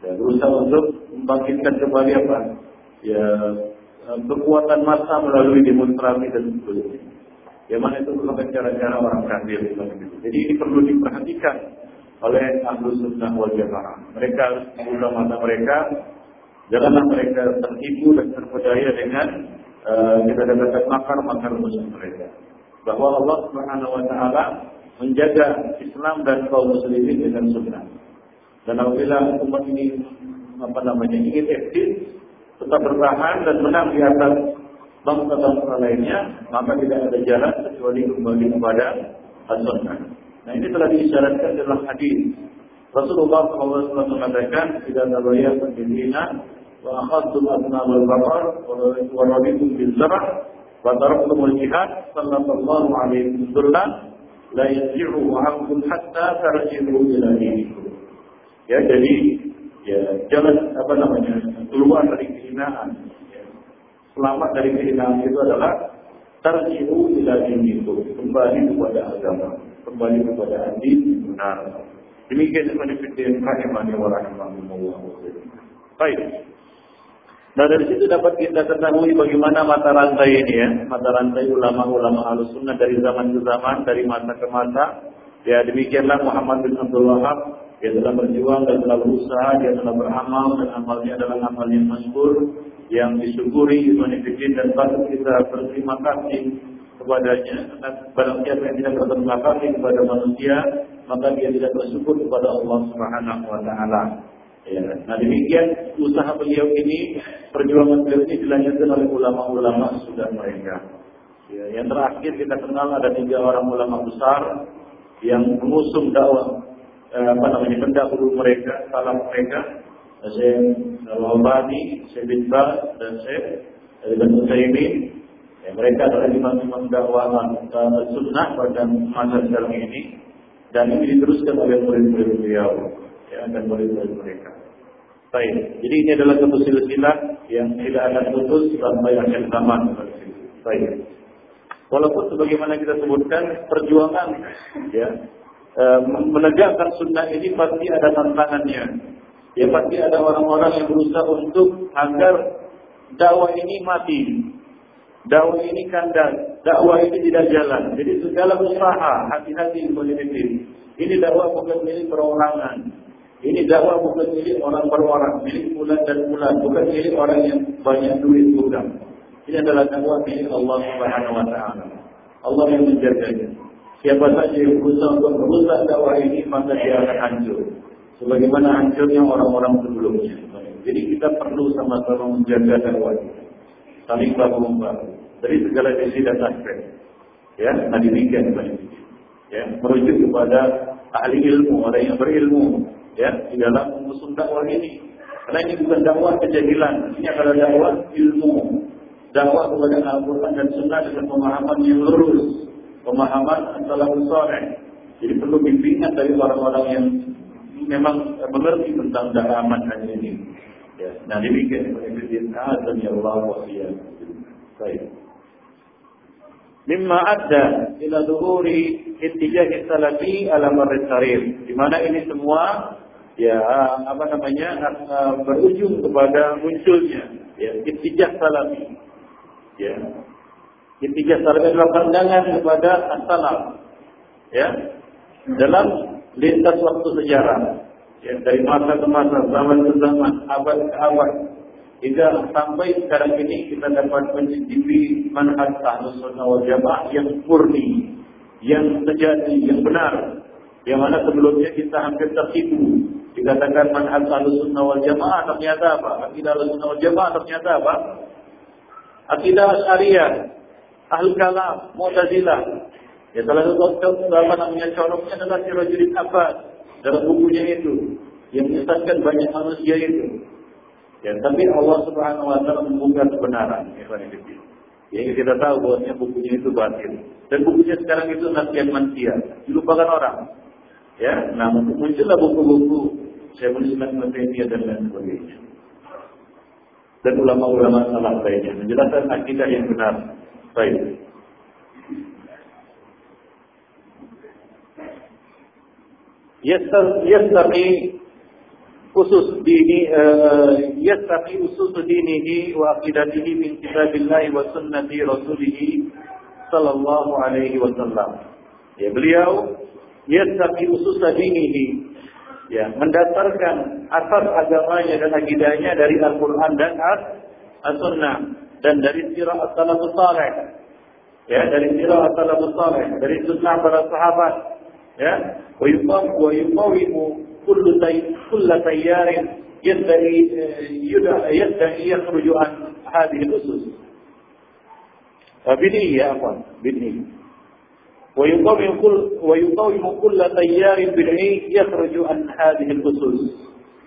Ya, berusaha untuk membangkitkan kembali apa? Ya, kekuatan massa melalui demonstrasi dan sebagainya. Ya mana itu merupakan cara-cara orang kafir. Jadi ini perlu diperhatikan oleh ahlu sunnah wal jamaah. Mereka harus membuka mata mereka Janganlah mereka tertipu dan terpedaya dengan uh, kita dapat makar-makar musuh mereka. Bahwa Allah Subhanahu wa taala menjaga Islam dan kaum muslimin dengan sunnah. Dan apabila umat ini apa namanya ingin eksis, tetap bertahan dan menang di atas bangsa-bangsa lainnya, maka tidak ada jalan kecuali kembali kepada as-sunnah. Nah ini telah diisyaratkan dalam hadis. Rasulullah SAW mengatakan, "Tidak ada berdina, wa akhadtum asna wal bakar, wa rabitum bil zarah, wa taraktum al jihad, sallallahu alaihi wasallam, la yarji'u ankum hatta tarji'u ila dinikum." Ya, jadi ya jangan apa namanya keluar dari kehinaan. Selamat dari kehinaan itu adalah tarji'u ila dinikum, kembali kepada agama, kembali kepada hadis benar. Demikian yang fitin rahimani wa rahimahumullah. Baik. Nah dari situ dapat kita ketahui bagaimana mata rantai ini ya, mata rantai ulama-ulama alus sunnah dari zaman ke zaman, dari masa ke masa. Ya demikianlah Muhammad bin Abdul Wahab dia telah berjuang dan telah berusaha, dia telah beramal dan amalnya adalah amal yang masyhur yang disyukuri manifestin dan patut kita berterima kasih kepadanya. Barang siapa yang tidak berterima kasih kepada manusia, maka dia tidak bersyukur kepada Allah Subhanahu wa taala. Ya. Nah demikian usaha beliau ini, perjuangan beliau ini dilanjutkan oleh ulama-ulama sudah mereka. Ya, yang terakhir kita kenal ada tiga orang ulama besar yang mengusung dakwah Eh, apa namanya pendahulu mereka, salam mereka, Syekh Al-Albani, Syekh bin dan Syekh Ibn Utsaimin. Ya, mereka adalah imam-imam dakwah sunnah pada masa sekarang ini dan ini diteruskan oleh murid-murid beliau ya, dan murid-murid mereka. Baik, jadi ini adalah satu silsilah yang tidak akan putus sampai akhir zaman. Baik. Walaupun sebagaimana kita sebutkan perjuangan ya e, menegakkan sunnah ini pasti ada tantangannya. Ya pasti ada orang-orang yang berusaha untuk agar dakwah ini mati. Dakwah ini kandas, dakwah ini tidak jalan. Jadi segala usaha, hati-hati melihat Ini dakwah bukan milik perorangan. Ini dakwah bukan milik orang per orang, milik bulan dan bulan, bukan milik orang yang banyak duit bukan. Ini adalah dakwah milik Allah Subhanahu wa taala. Allah yang menjaganya. Siapa saja yang berusaha untuk merusak dakwah ini, maka dia akan hancur. Sebagaimana hancurnya orang-orang sebelumnya. Jadi kita perlu sama-sama menjaga dakwah ini. Saling bahu-membahu. Dari segala sisi dan aspek. Ya, nah demikian Ya, merujuk kepada ahli ilmu, orang yang berilmu. Ya, di dalam mengusung dakwah ini. Karena ini bukan dakwah kejahilan. Ini adalah dakwah ilmu. Dakwah kepada Al-Quran dan Sunnah dengan pemahaman yang lurus pemahaman antara soleh. Jadi perlu bimbingan dari orang-orang yang memang mengerti tentang dakwah manhaj ini. Ya. Nah demikian Ibn Azam ya Allah wa Baik. Mimma adda ila dhuhuri ittijah salafi ala marri Di mana ini semua ya apa namanya berujung kepada munculnya ya ittijah salafi. Ya, Ketiga salaf adalah pandangan kepada as-salaf. Ya. Dalam lintas waktu sejarah. Ya, dari masa ke masa, zaman ke zaman, abad ke abad. Hingga sampai sekarang ini kita dapat mencicipi manhaj ahlus sunnah wal jamaah yang murni, yang sejati, yang benar. Yang mana sebelumnya kita hampir tertipu. Dikatakan manhaj ahlus sunnah wal jamaah ternyata apa? Akidah ahlus sunnah wal jamaah ternyata apa? Akidah asyariah Ahlu kalam, Mu'tazilah. Ya salah satu apa namanya contohnya adalah Sirajudin Abbas dalam bukunya itu yang menyesatkan banyak manusia itu. Ya, tapi Allah Subhanahu wa taala membuka kebenaran. Ya, kita tahu bahwasanya bukunya itu batil. Dan bukunya sekarang itu nasihat manusia, dilupakan orang. Ya, nah muncullah buku-buku saya menuliskan Taimiyah dan lain sebagainya. Dan ulama-ulama salah lainnya menjelaskan akidah yang benar. Baik. Yastaqi khusus dini uh, yastaqi usus dinihi wa aqidatihi min kitabillah wa sunnati rasulih sallallahu alaihi wasallam. Ya beliau yastaqi usus dinihi ya mendasarkan asas agamanya dan akidahnya dari Al-Qur'an dan As-Sunnah dan dari sirah as-salafus saleh. Ya, dari sirah as-salafus saleh, dari sunnah para sahabat Ya, wa yuqam wa yuqawimu kullu tay kullu tayyarin yadda'i yadda'i yakhruju an hadhihi al-usus. Bid'i ya apa? Bid'i. ويقوم كل ويقوم كل تيار بدعي يخرج عن هذه الأصول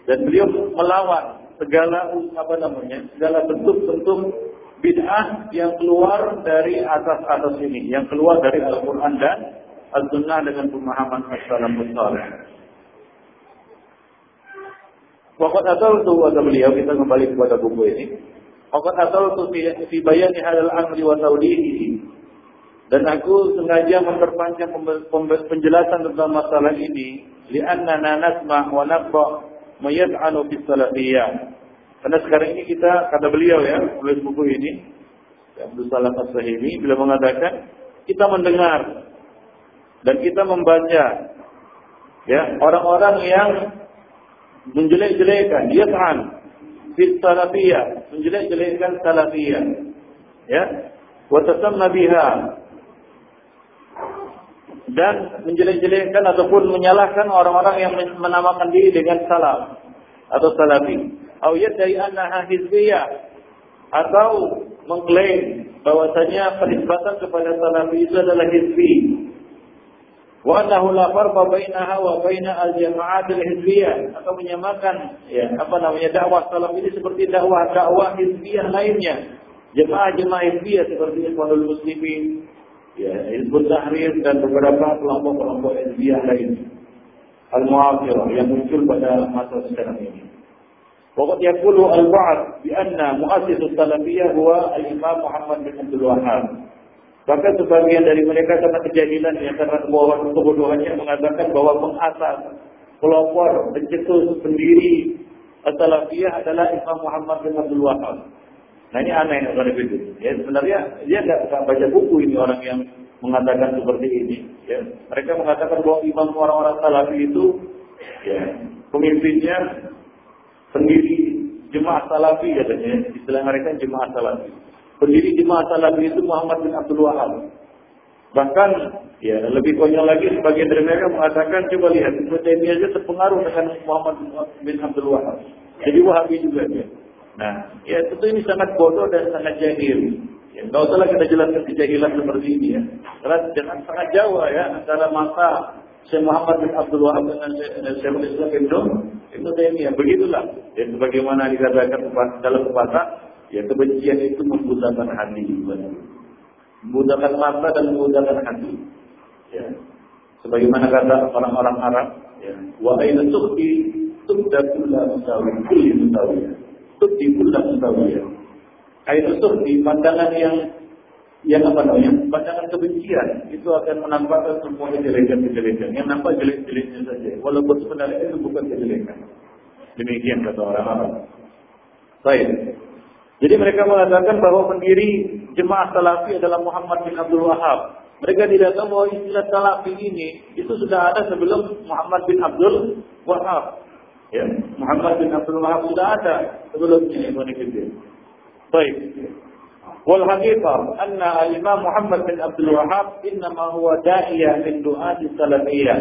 dan beliau melawan segala apa namanya segala bentuk-bentuk bid'ah yang keluar dari asas-asas ini yang keluar dari Al-Qur'an dan As-Sunnah dengan pemahaman as-salafus. Waqat asal tu kata beliau kita kembali kepada buku ini. Waqat asal tu fi, bayani hadal amri wa dan aku sengaja memperpanjang penjelasan tentang masalah ini li'annana nasma' wa naqra ma yad'anu bis salafiyah. Karena sekarang ini kita kata beliau ya, tulis buku ini Abdul Salam As-Sahimi beliau mengatakan kita mendengar dan kita membaca ya orang-orang yang menjelek-jelekan yad'an bis salafiyah, menjelek-jelekan salafiyah. Ya, wa tasamma biha dan menjelek-jelekkan ataupun menyalahkan orang-orang yang menamakan diri dengan salam atau salafi. Atau dari annaha hizbiyah atau mengklaim bahwasanya penisbatan kepada salafi itu adalah hizbi. Wa annahu la farqa bainaha wa baina al-jama'at al-hizbiyah atau menyamakan ya apa namanya dakwah salaf ini seperti dakwah dakwah hizbiyah lainnya. Jemaah-jemaah hizbiyah seperti Ikhwanul Muslimin, ya Hizbut Tahrir dan beberapa kelompok-kelompok Hizbiyah lain al-mu'afirah yang muncul pada masa sekarang ini. Waqad yaqulu al-ba'd bi anna muassis salafiyah huwa al-Imam Muhammad bin Abdul. Bahkan sebagian dari mereka karena kejahilan yang karena kebohongan kebodohannya mengatakan bahwa pengasas, pelopor, pencetus, pendiri salafiyah adalah Imam Muhammad bin Abdul Wahhab. Nah ini aneh kalau itu. Ya sebenarnya dia nggak baca buku ini orang yang mengatakan seperti ini. Ya. Mereka mengatakan bahwa imam orang-orang salafi itu ya, pemimpinnya sendiri jemaah salafi katanya. Istilah mereka jemaah salafi. Pendiri jemaah salafi itu Muhammad bin Abdul Wahab. Bahkan ya lebih konyol lagi sebagian dari mereka mengatakan coba lihat Ibnu Taimiyah aja terpengaruh dengan Muhammad bin Abdul Wahab. Jadi Wahabi juga dia. Nah, ya tentu ini sangat bodoh dan sangat jahil. Ya, nggak usah kita jelaskan kejahilan seperti ini ya. Karena jangan sangat jauh ya antara masa Syekh Muhammad bin Abdul Wahab dengan Syekh Islam Ibnu Ibnu Taimiyah. Begitulah. Ya, sebagaimana dikatakan dalam pepatah, ya kebencian itu membutakan hati. Membutakan mata dan membutakan hati. Ya. Sebagaimana kata orang-orang Arab, ya, wa aina tukhti tubda kulla musawi kulli musawiyah di bulan mustawiyah. Air di pandangan yang yang apa namanya pandangan kebencian itu akan menampakkan semua kejelekan-kejelekan yang nampak jelek-jeleknya saja walaupun sebenarnya itu bukan kejelekan demikian kata orang Arab baik jadi mereka mengatakan bahwa pendiri jemaah salafi adalah Muhammad bin Abdul Wahab mereka tidak tahu bahwa istilah salafi ini itu sudah ada sebelum Muhammad bin Abdul Wahab Ya, Muhammad bin Abdul Wahab sudah ada sebelumnya Ibn Fiddin. Baik. Wal haqiqah anna al-Imam Muhammad bin Abdul Wahab innama huwa da'iyah min du'ati salafiyah.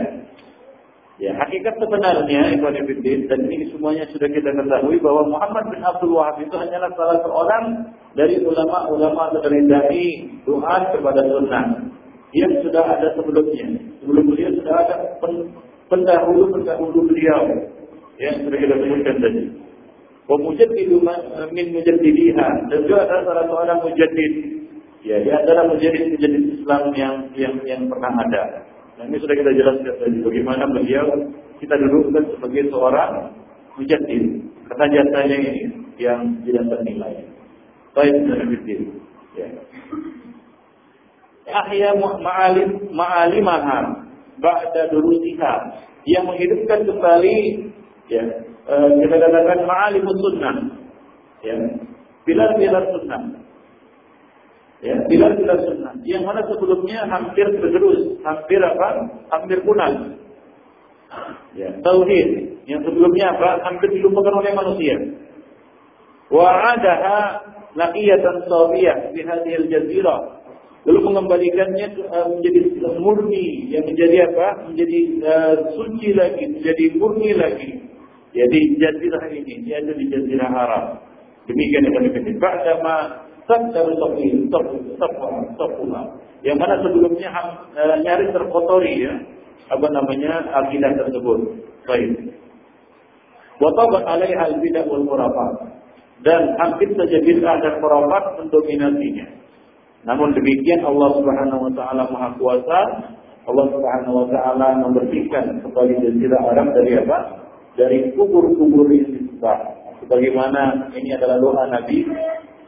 Ya, hakikat sebenarnya Ibn Fiddin dan ini semuanya sudah kita ketahui bahwa Muhammad bin Abdul Wahab itu hanyalah salah seorang dari ulama-ulama dai doa kepada sunnah yang sudah ada sebelumnya. Sebelum beliau sudah ada pendahulu-pendahulu beliau yang sudah kita sebutkan tadi. Wa mujaddidu min mujaddidiha dan juga adalah salah seorang mujaddid. Ya, dia adalah mujaddid mujaddid Islam yang yang yang pernah ada. Nah, ini sudah kita jelaskan tadi bagaimana beliau kita dudukkan sebagai seorang mujaddid. Kata jasanya ini yang tidak ternilai. Baik, mujaddid. Ya. Ahya ma'alim ma'alimaha ba'da durusiha yang menghidupkan kembali ya uh, kita katakan ma'alimus sunnah ya pilar-pilar sunnah ya pilar-pilar sunnah yang mana sebelumnya hampir tergerus hampir apa hampir punah Ya, tauhid yang sebelumnya apa? Hampir dilupakan oleh manusia. Wa adaha laqiyatan sawiyah fi hadhihi al-jazirah. Lalu mengembalikannya uh, menjadi murni, yang menjadi apa? Menjadi uh, suci lagi, menjadi murni lagi. Jadi jazirah ini, yaitu di jazirah. Demikian yang kami katakan. Ba'dama sadar tauhid, tauhid, Yang mana sebelumnya uh, nyaris terkotori ya apa namanya akidah tersebut. Baik. Watabat alaiha al-bidah wal khurafat. Dan hampir saja bid'ah dan khurafat mendominasinya. Namun demikian Allah Subhanahu wa taala Maha Kuasa. Allah Subhanahu wa taala membersihkan kembali jazirah Arab dari apa? Dari kubur-kubur yang disembah. Sebagaimana ini adalah doa Nabi.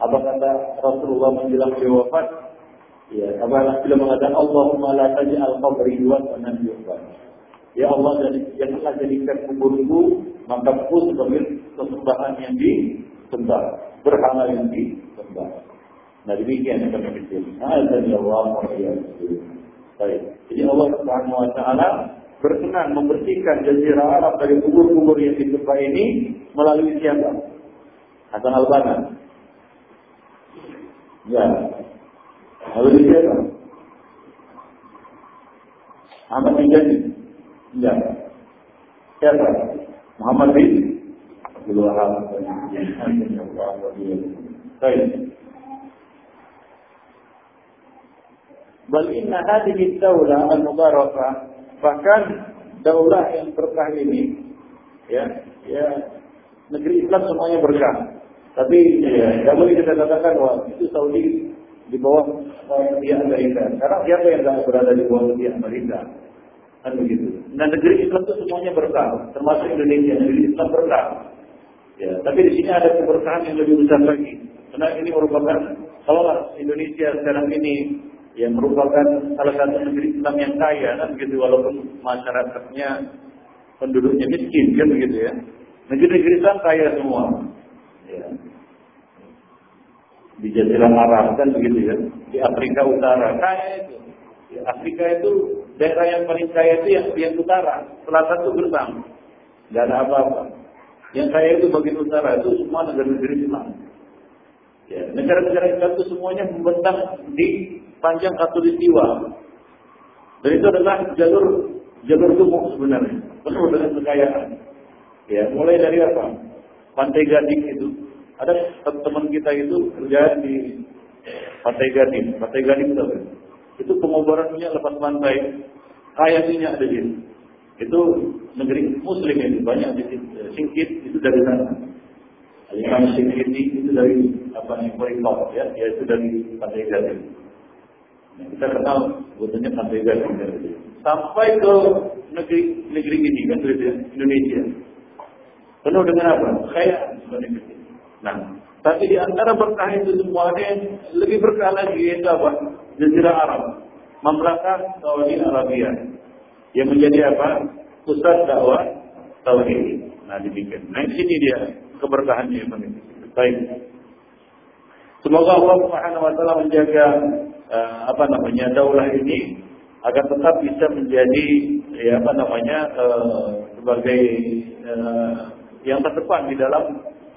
Apa kata Rasulullah menjelang beliau wafat? Ya, apabila bila mengatakan Allahumma la taj'al qabri wasanan yu'bad. Ya Allah, janganlah jadikan kuburku maka sebagai sesembahan yang disembah, berhala yang disembah. Nah demikian yang kami kecil. Azan ya Allah wa Baik. Jadi Allah Subhanahu wa taala berkenan membersihkan jazirah Arab dari kubur-kubur yang disembah ini melalui siapa? Hasan al-Banna. Ya, Lalu di siapa? Ahmad bin Jadi? Tidak. Siapa? Muhammad bin Abdul Wahab. Baik. Bal inna hadhihi daulah al-mubarakah bahkan daulah yang berkah ini ya ya negeri Islam semuanya berkah. Tapi ya, tidak boleh kita katakan wah itu Saudi di bawah dia Amerika. Karena siapa yang tidak berada di bawah dia Amerika? Kan begitu. Nah negeri Islam itu semuanya berkah, termasuk Indonesia. Negeri Islam berkah. Ya, tapi di sini ada keberkahan yang lebih besar lagi. Karena ini merupakan kalau Indonesia sekarang ini yang merupakan salah satu negeri Islam yang kaya kan begitu walaupun masyarakatnya penduduknya miskin kan begitu ya. Negeri-negeri Islam kaya semua. Ya. Di Jazirah Arab kan begitu ya. Di Afrika Utara. Kaya itu. Di Afrika itu daerah yang paling kaya itu yang bagian utara. Selatan itu gersang nggak ada apa-apa. Yang kaya itu bagian utara itu semua negara-negara Islam. Ya negara-negara Islam itu semuanya membentang di panjang katulistiwa dan itu adalah jalur jalur gemuk sebenarnya. Penuh dengan kekayaan. Ya mulai dari apa? Pantai Gading itu ada teman kita itu kerja di Pantai Gading. Pantai Gading itu apa? Itu pengobaran minyak lepas pantai. Kaya minyak ada di Itu negeri Muslim ini banyak di Singkit itu dari sana. Imam Singkit itu dari apa yang Korimau ya, yaitu dari Pantai Gading. Nah, kita kenal sebetulnya Pantai Gading sampai ke negeri negeri ini kan Indonesia. Penuh dengan apa? Kaya sebenarnya. Nah, tapi di antara berkah itu semuanya lebih berkah lagi yaitu apa? Jazirah Arab, Mamlakah Saudi Arabia yang menjadi apa? Pusat dakwah tauhid. Nah, demikian. Nah, sini dia keberkahannya Baik. Semoga Allah Subhanahu wa taala menjaga uh, apa namanya daulah ini agar tetap bisa menjadi ya apa namanya uh, sebagai uh, yang terdepan di dalam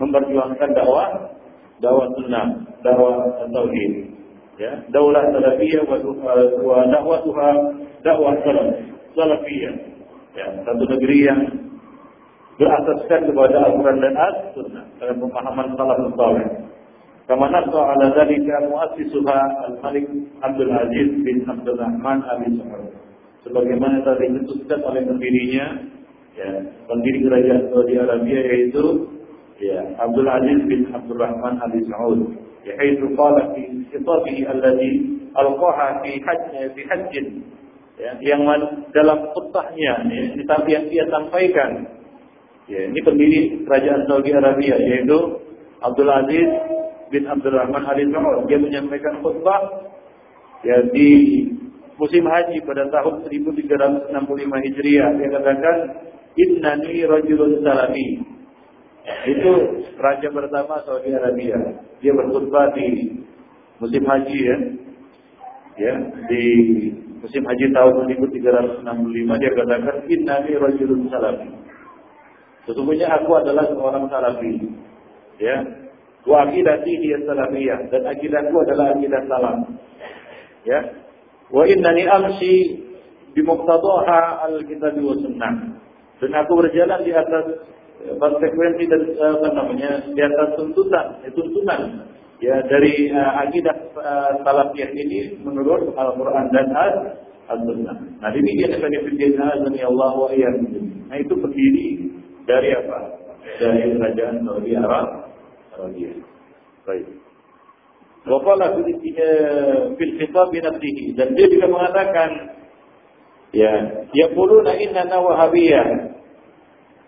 memperjuangkan dakwah dakwah sunnah, dakwah tauhid. Ya, daulah salafiyah wa, wa dakwatuha dakwah salaf, salafiyah. Ya, satu negeri yang berasaskan kepada Al-Quran dan As-Sunnah dalam pemahaman salaf salih. Kama nasa ala dhalika muassisuha Al-Malik Abdul Aziz bin Abdul Rahman Abi Sa'ud. Sebagaimana tadi dicetuskan oleh pendirinya, ya, pendiri kerajaan Saudi Arabia yaitu ya Abdul Aziz bin Abdul Rahman Al Saud. Yaitu qala fi khitabihi alladhi alqaha fi hajj fi hajj ya, yang dalam khutbahnya ya, yang dia sampaikan. Ya ini pendiri kerajaan Saudi Arabia yaitu Abdul Aziz bin Abdul Rahman Al Saud. Dia menyampaikan khutbah ya di musim haji pada tahun 1365 Hijriah. Dia katakan innani rajulun salami itu raja pertama Saudi Arabia. Dia berkhutbah di musim haji ya. Ya, di musim haji tahun 1365 dia katakan innani rajulun salafi. Sesungguhnya aku adalah seorang salafi. Ya. Wa aqidati hiya salafiyah dan akidahku adalah akidah salam. Ya. Wa innani amshi bi muqtadaha al-kitab wa sunnah. Dan aku berjalan di atas konsekuensi dan apa namanya di atas tuntutan, tuntunan ya dari uh, akidah uh, salafiyah ini menurut Al-Quran dan Al-Sunnah. Nah ini dia sebagai penjelasan azani Allah wa Nah itu berdiri dari apa? Dari kerajaan Saudi Arab. Arabia. Baik. Waqala fil khitab bi nafsihi dan dia juga mengatakan ya yaquluna inna wahabiyah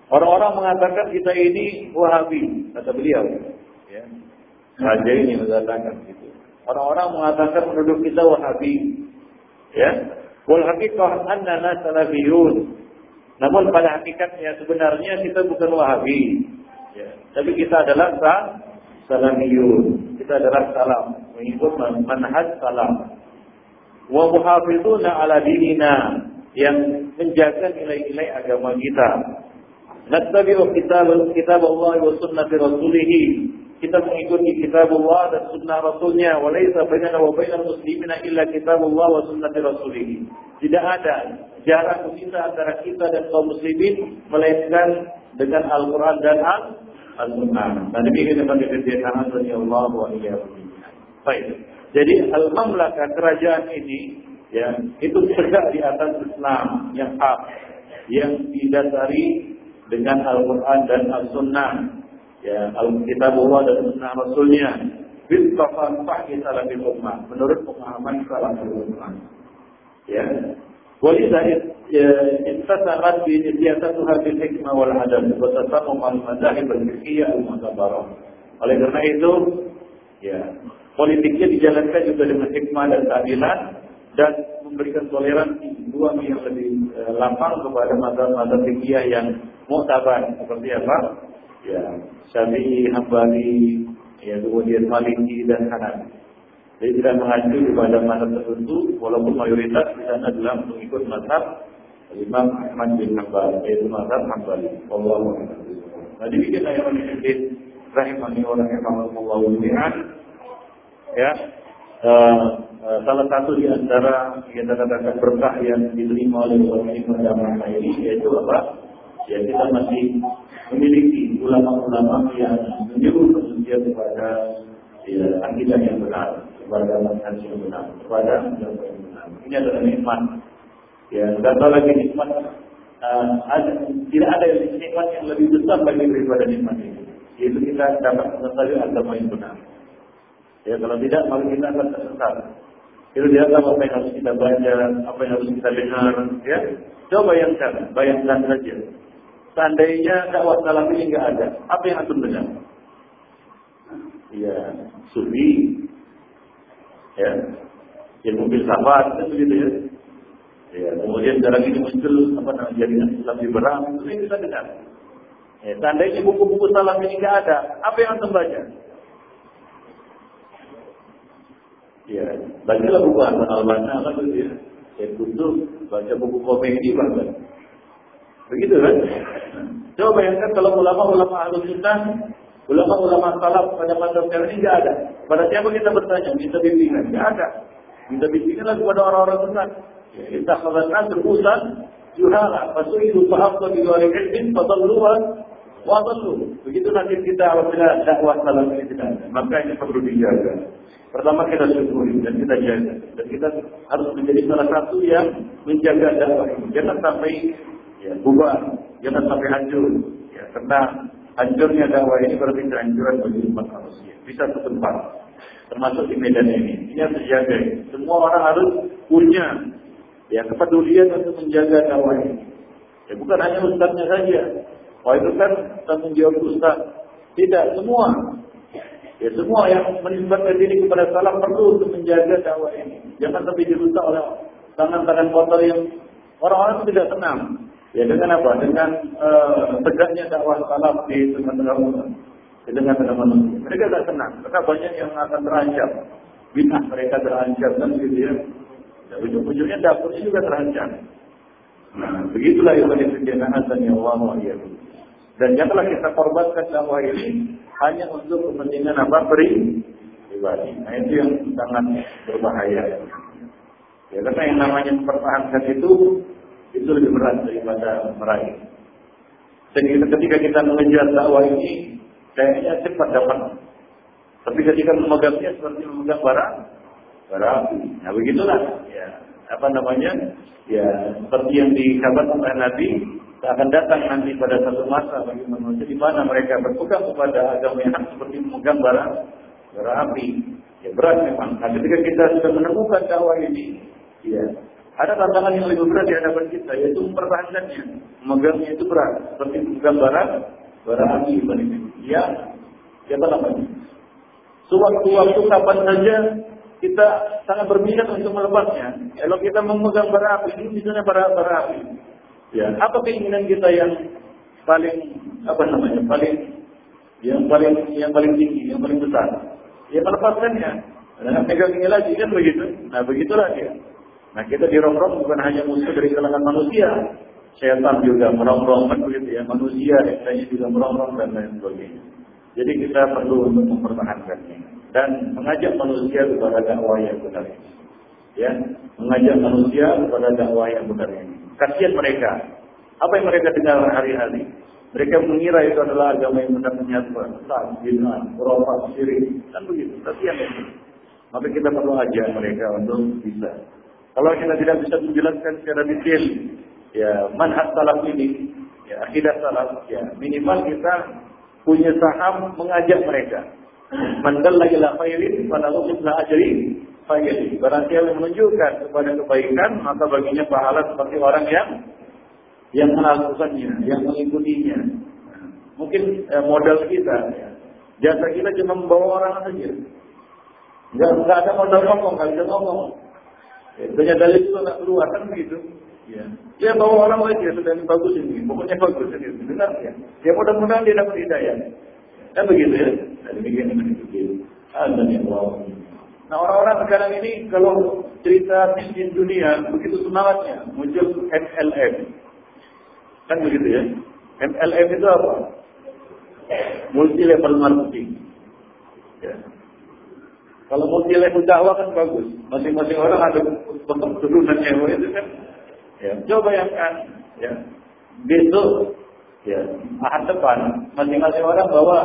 Orang-orang mengatakan kita ini Wahabi, kata beliau. Ya. Raja ini mengatakan gitu. Orang-orang mengatakan penduduk kita Wahabi. Ya. Wal haqiqah annana salafiyun. Namun pada hakikatnya sebenarnya kita bukan Wahabi. Ya. Tapi kita adalah salafiyun. Kita adalah salam, mengikut manhaj salam. Wa muhafizuna ala dinina yang menjaga nilai-nilai agama kita. Nattabi'u kitab kitab Allah wa sunnati rasulih kita mengikuti kitab Allah dan sunnah Rasulnya. Walaysa bainana wa bainal muslimina illa kitab Allah wa sunnati Rasulih. Tidak ada jarak kita antara kita dan kaum muslimin melainkan dengan Al-Quran dan Al-Sunnah. Dan demikian yang dikerjakan oleh Allah wa Baik. Jadi al-mamlaka kerajaan ini ya itu tegak di atas Islam yang hak yang didasari dengan Al-Quran dan Al-Sunnah ya Alkitabullah dan Sunnah Rasulnya. Bitfaqan fahmi salafil ummah. Menurut pemahaman salafil ummah ya. Walidha ittasamat bi siyasatuha bil hikmah wal adab. Wa tasammum al madahib al fiqhiyah al mu'tabarah. Oleh karena itu ya politiknya dijalankan juga dengan hikmah dan keadilan dan memberikan toleransi dua yang lebih eh, lapang kepada fikih yang muktabar seperti apa? Ya, Syafi'i, Hambali, ya kemudian Maliki dan Hanafi. Jadi tidak mengacu kepada mazhab tertentu, walaupun mayoritas di sana adalah mengikut mazhab Imam Ahmad bin Hanbal, yaitu mazhab Hambali. Allah Nah, demikian ayat Ibn rahimani wa rahimahullah jami'an. Ya, uh, salah satu di antara kita katakan berkah yang diterima oleh orang ini pada ini yaitu apa? Ya kita masih memiliki ulama-ulama yang menyuruh manusia kepada ya, akidah yang benar, kepada manhaj yang benar, kepada yang benar. Ini adalah nikmat. Ya, tidak tahu lagi nikmat uh, ada, tidak ada nikmat yang lebih besar bagi daripada nikmat ini. Yaitu kita dapat mengetahui agama yang benar. Ya, kalau tidak, maka kita akan tersesat. Itu dia tahu apa yang harus kita baca, apa yang harus kita dengar. Ya, coba bayangkan, bayangkan saja Seandainya dakwah salam ini nggak ada, apa yang akan dengar? Ya, sufi, ya, mobil sahabat, kan begitu ya. Ya, kemudian dalam ini muncul apa namanya jaringan Islam liberal, itu yang kita dengar. Ya, seandainya buku-buku salam ini nggak ada, apa yang akan baca? Ya, bacalah buku Al-Bana, kan ya. Ya, kutub, baca buku komedi bahkan. Begitu kan? Coba bayangkan kalau ulama-ulama ahlu sunnah, ulama-ulama salaf pada masa sekarang ini tidak ada. Pada siapa kita bertanya? Minta bimbingan? Tidak ada. Minta bimbingan kepada orang-orang sunnah. Kita khabarkan terusan, juhala, fasu'ilu fahafta biwari ilmin, fadalluhan, wadallu. Begitu nanti kita apabila dakwah salam ini tidak ada. Maka ini perlu dijaga. Pertama kita syukuri dan kita jaga. Dan kita harus menjadi salah satu yang menjaga dakwah ini. Jangan sampai ya, bubar, jangan sampai hancur. Ya, karena hancurnya dakwah ini berarti kehancuran bagi umat manusia. Bisa setempat, termasuk di medan ini. Ini harus dijaga. Semua orang harus punya ya kepedulian untuk menjaga dakwah ini. Ya, bukan hanya ustaznya saja. Wah itu kan tanggung jawab ustaz. Tidak, semua. Ya semua yang menisbatkan diri kepada salah perlu untuk menjaga dakwah ini. Jangan sampai dirusak oleh tangan-tangan kotor yang orang-orang tidak tenang. Ya dengan apa? Dengan uh, tegaknya dakwah salaf di tengah-tengah umat, di tengah-tengah. Mereka tidak senang, karena banyak yang akan terancam. Bid'ah mereka terancam dan gitu ya. Dan ujung-ujungnya dapurnya juga terancam. Nah, begitulah yang kebijaksanaan dan ya Allah ya. Dan janganlah kita korbankan dakwah ini hanya untuk kepentingan apa beri pribadi. Nah itu yang sangat berbahaya. Ya karena yang namanya mempertahankan itu itu lebih berat daripada meraih. Sehingga ketika kita mengejar dakwah ini kayaknya cepat dapat. Tapi ketika memegangnya seperti memegang barang barang. Nah begitulah ya apa namanya ya seperti yang dikabarkan oleh Nabi akan datang nanti pada satu masa bagi manusia di mana mereka berpegang kepada agama yang seperti memegang barang bara api. Ya berat memang. Nah, ketika kita sudah menemukan dakwah ini, ya ada tantangan yang lebih berat di hadapan kita, yaitu mempertahankannya. Memegangnya itu berat, seperti memegang bara bara api. Ya, siapa namanya? Sewaktu-waktu kapan saja kita sangat berminat untuk melepasnya. Kalau kita memegang bara api, ini misalnya bara bara api. Ya, apa keinginan kita yang paling apa namanya? Paling yang paling yang paling tinggi, yang paling besar? dia melepaskannya. Dan pegang ini lagi kan begitu. Nah begitulah dia. Nah kita dirongrong bukan hanya musuh dari kalangan manusia. Setan juga merongrong kan begitu ya. Manusia yang juga merongrong dan lain sebagainya. Jadi kita perlu untuk mempertahankannya dan mengajak manusia kepada dakwah yang benar ini. Ya, mengajak manusia kepada dakwah yang benar ini. Kasihan mereka. Apa yang mereka dengar hari-hari? Mereka mengira itu adalah agama yang benar menyatukan, tak bid'ah, khurafat, syirik, kan begitu. Tapi yang itu. Maka kita perlu ajar mereka untuk bisa. Kalau kita tidak bisa menjelaskan secara detail, ya manhaj salaf ini, ya akidah salaf, ya minimal kita punya saham mengajak mereka. Mandal lagi lah khairin, falahu mithla ajri. Barang siapa yang menunjukkan kepada kebaikan, maka baginya pahala seperti orang yang yang melakukannya, yang mengikutinya. Mungkin eh, modal kita, ya. jasa kita cuma membawa orang saja. Enggak, ada modal ngomong, enggak ngomong. Ya, punya dalil itu enggak keluar kan begitu. Ya. Dia bawa orang lagi ya sudah bagus ini, pokoknya bagus ini, benar ya. Ya mudah-mudahan dia dapat hidayah. Kan begitu ya. Nah, demikian begitu. Ada yang bawa. Nah orang-orang sekarang ini kalau cerita bisnis dunia begitu semangatnya muncul MLM Kan begitu ya. MLM itu apa? Multi level marketing. Ya. Kalau multi level dakwah kan bagus. Masing-masing orang ada turunannya itu kan. Ya. Coba bayangkan ya. Besok ya ahad depan masing-masing orang bawa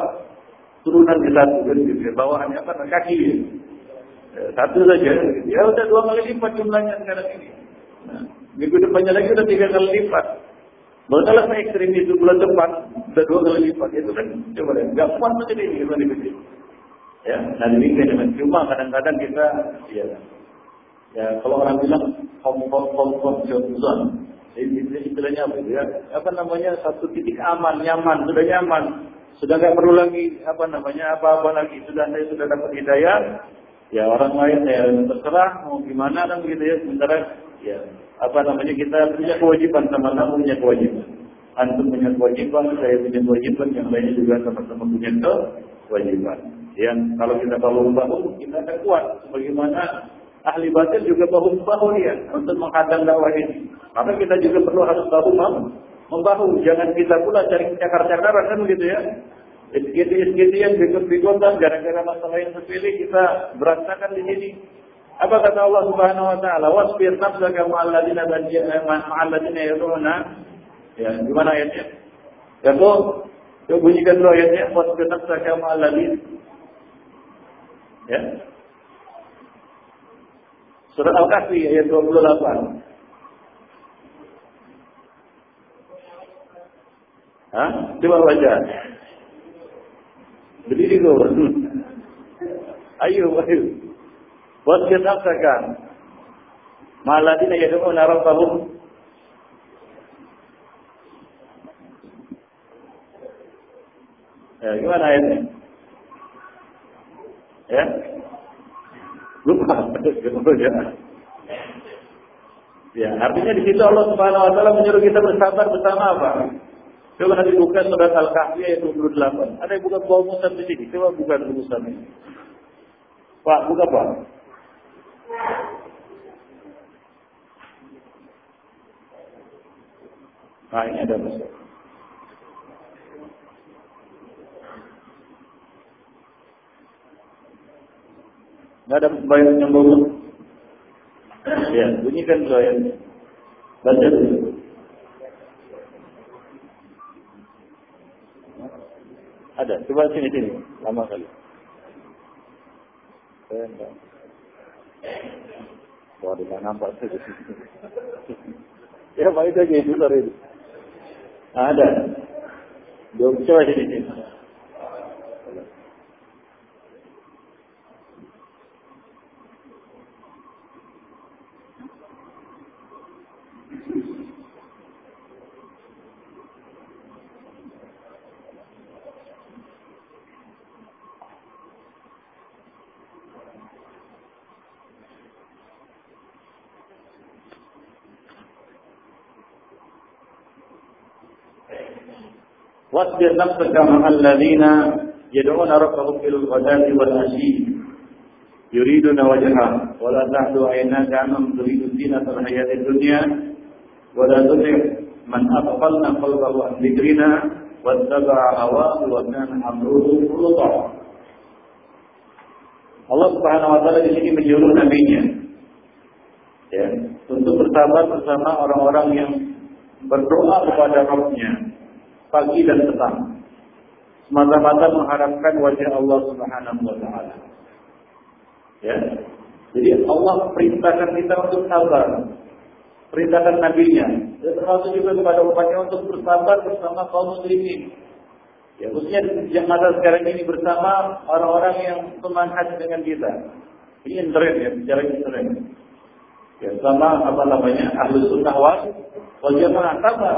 turunan di satu kan gitu ya. Bawaannya apa? Kaki ya. ya. Satu saja. Ya udah dua kali lipat jumlahnya sekarang ini. Nah, minggu depannya lagi udah tiga kali lipat. Masalah saya ekstrim itu bulan depan, sudah dua kali lipat. Itu kan, coba deh, nggak kuat macam ini, gimana begitu. Ya, dan demikian dengan cuma kadang-kadang kita, ya, ya kalau orang bilang home home zone, istilahnya apa ya? Apa namanya satu titik aman, nyaman, sudah nyaman, sudah nggak perlu lagi apa namanya apa-apa lagi, sudah saya sudah dapat hidayah, ya orang lain ya terserah mau gimana kan begitu ya, sementara ya apa namanya kita punya kewajiban sama-sama punya kewajiban. Antum punya kewajiban, saya punya kewajiban, yang lainnya juga sama-sama punya kewajiban. Yang kalau kita bahu bahu kita akan kuat. Sebagaimana ahli batin juga bahu bahu ya untuk menghadang dakwah ini. Maka kita juga perlu harus bahu membahu. Jangan kita pula cari cakar-cakaran kan begitu ya. Yang berikut-berikutan gara-gara masalah yang sepele kita berantakan di sini. Apa kata Allah Subhanahu wa taala? Wasbir nafsaka ma'al ladzina ma'al ladzina yad'una ya gimana ayatnya? Ya tuh, bunyikan dulu ayatnya wasbir nafsaka ma'al ladzina Ya. Surat Al-Kahfi ayat 28. Hah? Coba baca. Berdiri kau. Ayo, ayo. Wasbir nafsaka Maladina yad'una rabbahum Ya, gimana ayatnya? Ya. Lupa. ya. ya, artinya di situ Allah Subhanahu wa taala menyuruh kita bersabar bersama apa? Coba dibuka surat Al-Kahfi ayat 28. Ada yang buka bawah musaf di sini. Coba buka dulu ini. Pak, buka Pak. Nah, ini ada masalah Nggak ada bayar yang bawa. Ya, bunyikan bayar. Baca dulu. Ada, coba sini sini, lama kali. Saya enggak. Wah, di mana nampak saja. ya, baik aja itu tadi. Ada. Coba sini sini. واصبر نفسك مع الذين يدعون ربهم في الغداة والعشي يريدون وجهه ولا تعد عيناك عنهم تريد زينة الحياة الدنيا ولا تطع من أغفلنا قلبه عن ذكرنا واتبع هواه وكان أمره فرطا Allah Subhanahu wa taala di sini menyuruh nabinya ya, untuk bersabar bersama orang-orang yang berdoa kepada Rabbnya pagi dan petang. Semata-mata mengharapkan wajah Allah Subhanahu wa taala. Ya. Jadi Allah perintahkan kita untuk sabar. Perintahkan nabinya. Dan termasuk juga kepada umatnya untuk bersabar bersama kaum muslimin. Ya, khususnya di masa sekarang ini bersama orang-orang yang semangat dengan kita. Ini intern ya, bicara intern. Ya, sama apa namanya, ahlu sunnah wal, jamaah sabar.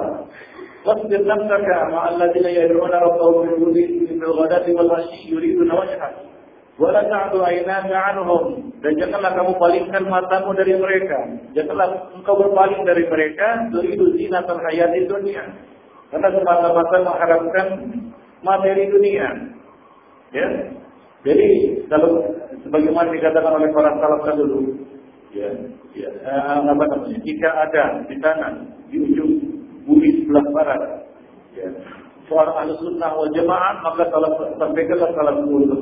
واصبر نفسك مع الذين يدعون ربهم في الغداة والعشي يريدون وجهه ولا تعد عيناك عنهم dan janganlah kamu palingkan matamu dari mereka janganlah engkau berpaling dari mereka turidu zinatal hayati dunia karena semata-mata mengharapkan materi dunia ya jadi kalau sebagaimana dikatakan oleh para salaf dulu ya, ya apa namanya jika ada di sana di ujung bumi sebelah barat. Ya. Seorang ahli sunnah wal jamaah maka salah sampaikanlah salam untuk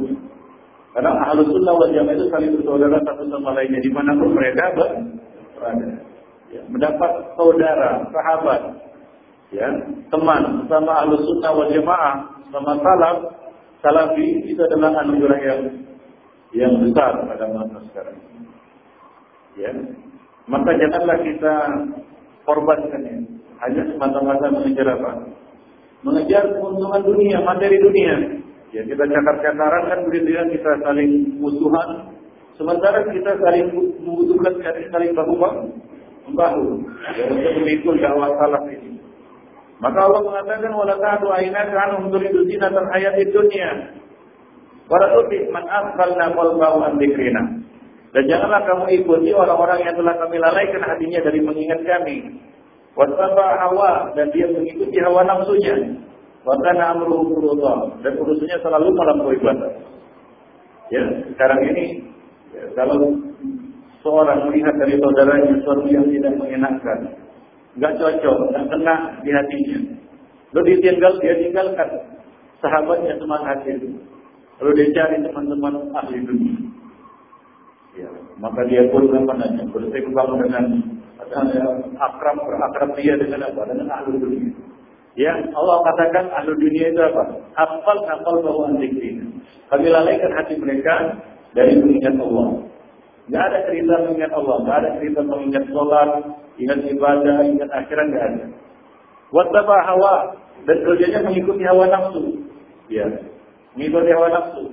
karena ahli sunnah wal jamaah itu saling bersaudara satu sama lainnya di mana pun mereka berada. Ya. Mendapat saudara, sahabat, ya, teman sama ahli sunnah wal jamaah sama salaf, salafi itu adalah anugerah yang yang besar pada masa sekarang. Ya, maka janganlah kita korbankannya hanya semata-mata mengejar apa? Mengejar keuntungan dunia, materi dunia. Ya kita cakar-cakaran kan berdirian kita saling musuhan. Sementara kita saling membutuhkan saling bahu membahu. Ya, untuk memikul dakwah salah ini. Maka Allah mengatakan wala ta'du aynaka anhum turidu zinatan hayatid dunya. Wala tuti man asqalna qalbahu an dzikrina. Dan janganlah kamu ikuti orang-orang yang telah kami lalaikan hatinya dari mengingat kami. Wasaba hawa dan dia mengikuti hawa nafsunya. Wakana amruhu dan urusannya selalu melampaui batas. Ya, sekarang ini ya, kalau seorang melihat dari saudaranya sesuatu yang tidak mengenakan, nggak cocok, nggak kena di hatinya, lalu ditinggal, dia tinggalkan sahabatnya teman hati Lalu dia cari teman-teman ahli dunia. Ya, maka dia pun namanya berseberangan dengan akrab berakrab dia dengan apa? Dengan ahlu dunia. Ya, Allah katakan ahlu dunia itu apa? Hafal hafal bahwa antikrin. Kami lalaikan hati mereka dari mengingat Allah. Tidak ada cerita mengingat Allah, tidak ada cerita mengingat sholat, ingat ibadah, ingat akhirat, tidak ada. Wattaba hawa dan kerjanya mengikuti hawa nafsu. Ya, mengikuti hawa nafsu.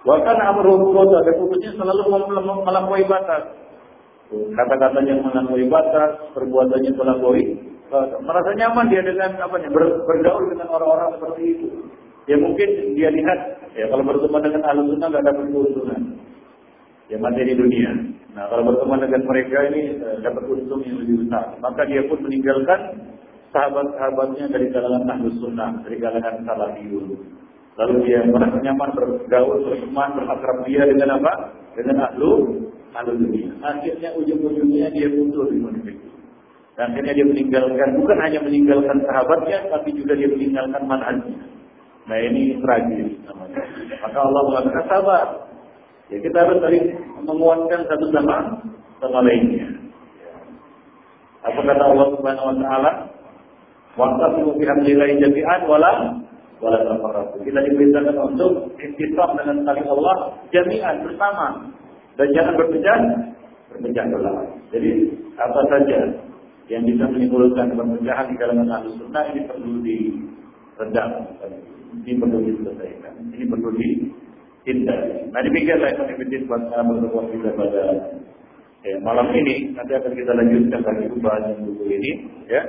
Bahkan amruhu dan putusnya selalu melampaui batas kata-katanya melampaui batas, perbuatannya melampaui merasa nyaman dia dengan apa ber, bergaul dengan orang-orang seperti itu. Ya mungkin dia lihat ya kalau berteman dengan ahli sunnah nggak dapat keuntungan. Ya materi dunia. Nah kalau berteman dengan mereka ini eh, dapat untung yang lebih besar. Maka dia pun meninggalkan sahabat-sahabatnya dari kalangan ahli sunnah, dari kalangan salafiyun. Lalu dia merasa nyaman bergaul, berteman, berakrab dia dengan apa? Dengan ahlu, dunia. Akhirnya ujung-ujungnya dia mundur di manusia. Dan akhirnya dia meninggalkan, bukan hanya meninggalkan sahabatnya, tapi juga dia meninggalkan manhajnya. Nah ini tragis namanya. Maka Allah mengatakan sabar. Ya kita harus saling menguatkan satu sama sama lainnya. Apa kata Allah Subhanahu Wa Taala? Waqtasimu fi hablillahi jami'an wala wala tafarraqu. Kita diperintahkan untuk istisam dengan tali Allah jami'an bersama dan jangan berpecah berpecah belah. Jadi apa saja yang bisa menimbulkan perpecahan di kalangan ahli sunnah ini perlu diredam, ini perlu diselesaikan, ini perlu dihindari. Nah demikianlah yang aktivitas berbuat kita pada ya, malam ini. Nanti akan kita lanjutkan lagi pembahasan buku ini, ya.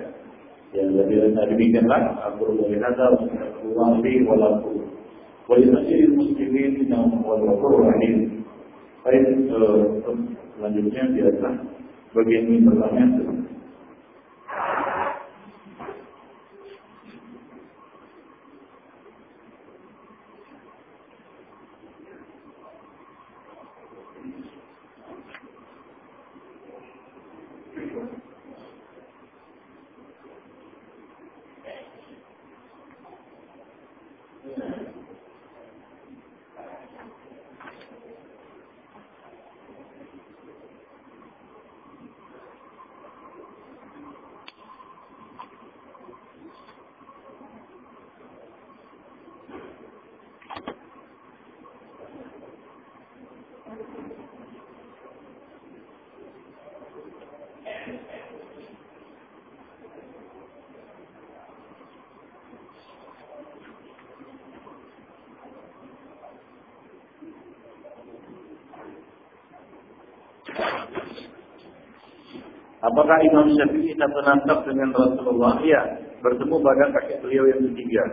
Ya, jadi demikianlah aku boleh hadal wa li wa li muslimin yang wal rahim Baik, selanjutnya biasa bagian ini pertanyaan. Apakah Imam Syafi'i nasab dengan Rasulullah? Ya, bertemu pada kakek beliau yang ketiga.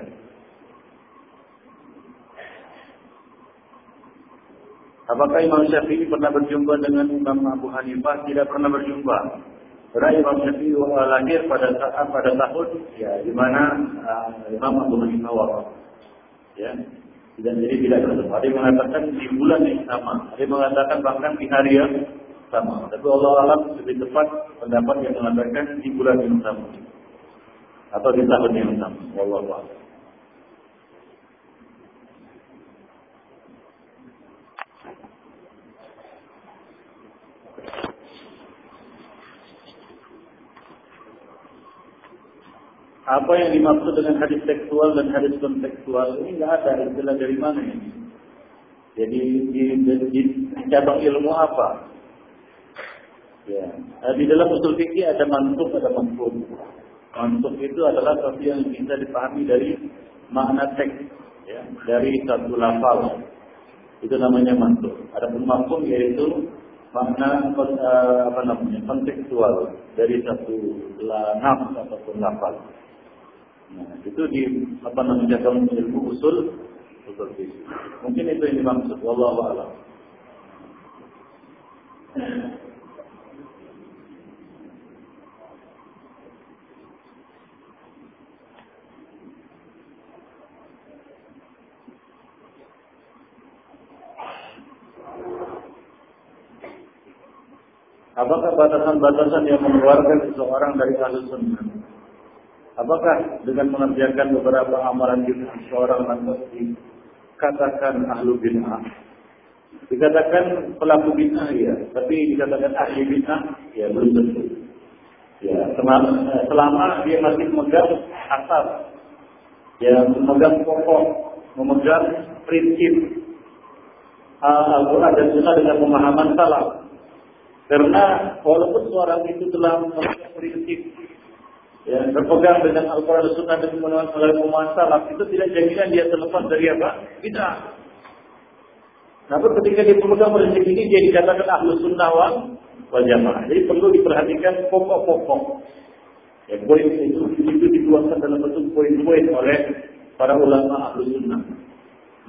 Apakah Imam Syafi'i pernah berjumpa dengan Imam Abu Hanifah? Tidak pernah berjumpa. Karena Imam Syafi'i lahir pada saat pada tahun ya di mana uh, Imam Abu Hanifah wafat. Ya. Dan jadi tidak bertemu. Ada yang mengatakan di bulan yang sama. Ada mengatakan bahkan di hari yang sama. Tapi Allah alam lebih tepat pendapat yang mengatakan di bulan yang sama atau di tahun yang sama. Wallahu a'lam. Apa yang dimaksud dengan hadis seksual dan hadis kontekstual ini nggak ada istilah dari mana ini. Jadi di, di, di cabang ilmu apa? Ya. Nah, di dalam usul fikih ada mantuk, ada mafhum. Mantuk itu adalah sesuatu yang bisa dipahami dari makna teks, ya, dari satu lafal. Itu namanya mantuk. Ada pun mafhum yaitu makna eh, apa namanya kontekstual dari satu nafs ataupun lafal. Nah, itu di apa namanya dalam ilmu usul usul fikih. Mungkin itu yang dimaksud. Wallahu a'lam. Apakah batasan-batasan yang mengeluarkan seseorang dari ahli sunnah? Apakah dengan mengerjakan beberapa amalan bid'ah seseorang lantas dikatakan ahlu bid'ah? Dikatakan pelaku bid'ah ya, tapi dikatakan ahli bid'ah ya belum tentu. Ya, selama, selama dia masih memegang asas, ya memegang pokok, memegang prinsip Al-Quran dan Sunnah dengan pemahaman salah, karena walaupun seorang itu telah mempunyai prinsip ya, berpegang dengan Al-Quran dan Sunnah dan memenuhi salaf itu tidak jaminan dia terlepas dari apa? Bid'ah. Namun ketika dia pemegang prinsip ini dia dikatakan ahlu sunnah wal, wal jamaah. Jadi perlu diperhatikan pokok-pokok. Ya, poin itu, itu dalam bentuk poin-poin oleh para ulama ahlu sunnah.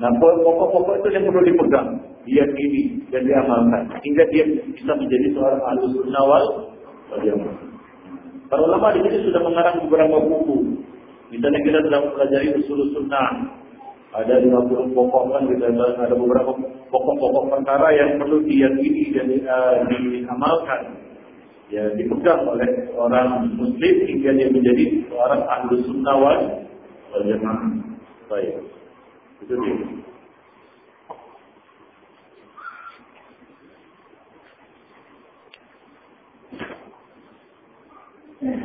Nah, pokok-pokok itu yang perlu dipegang, diyakini dan diamalkan hingga dia bisa menjadi seorang ahli sunnah wal Para ulama di sini sudah mengarang beberapa buku. Misalnya kita sedang mempelajari usul sunnah. Ada 50 pokok kan kita ada beberapa pokok-pokok perkara yang perlu diyakini dan uh, diamalkan. ya dipegang oleh orang muslim hingga dia menjadi seorang ahlu sunnah wal jamaah. Baik. Itu dia. Seorang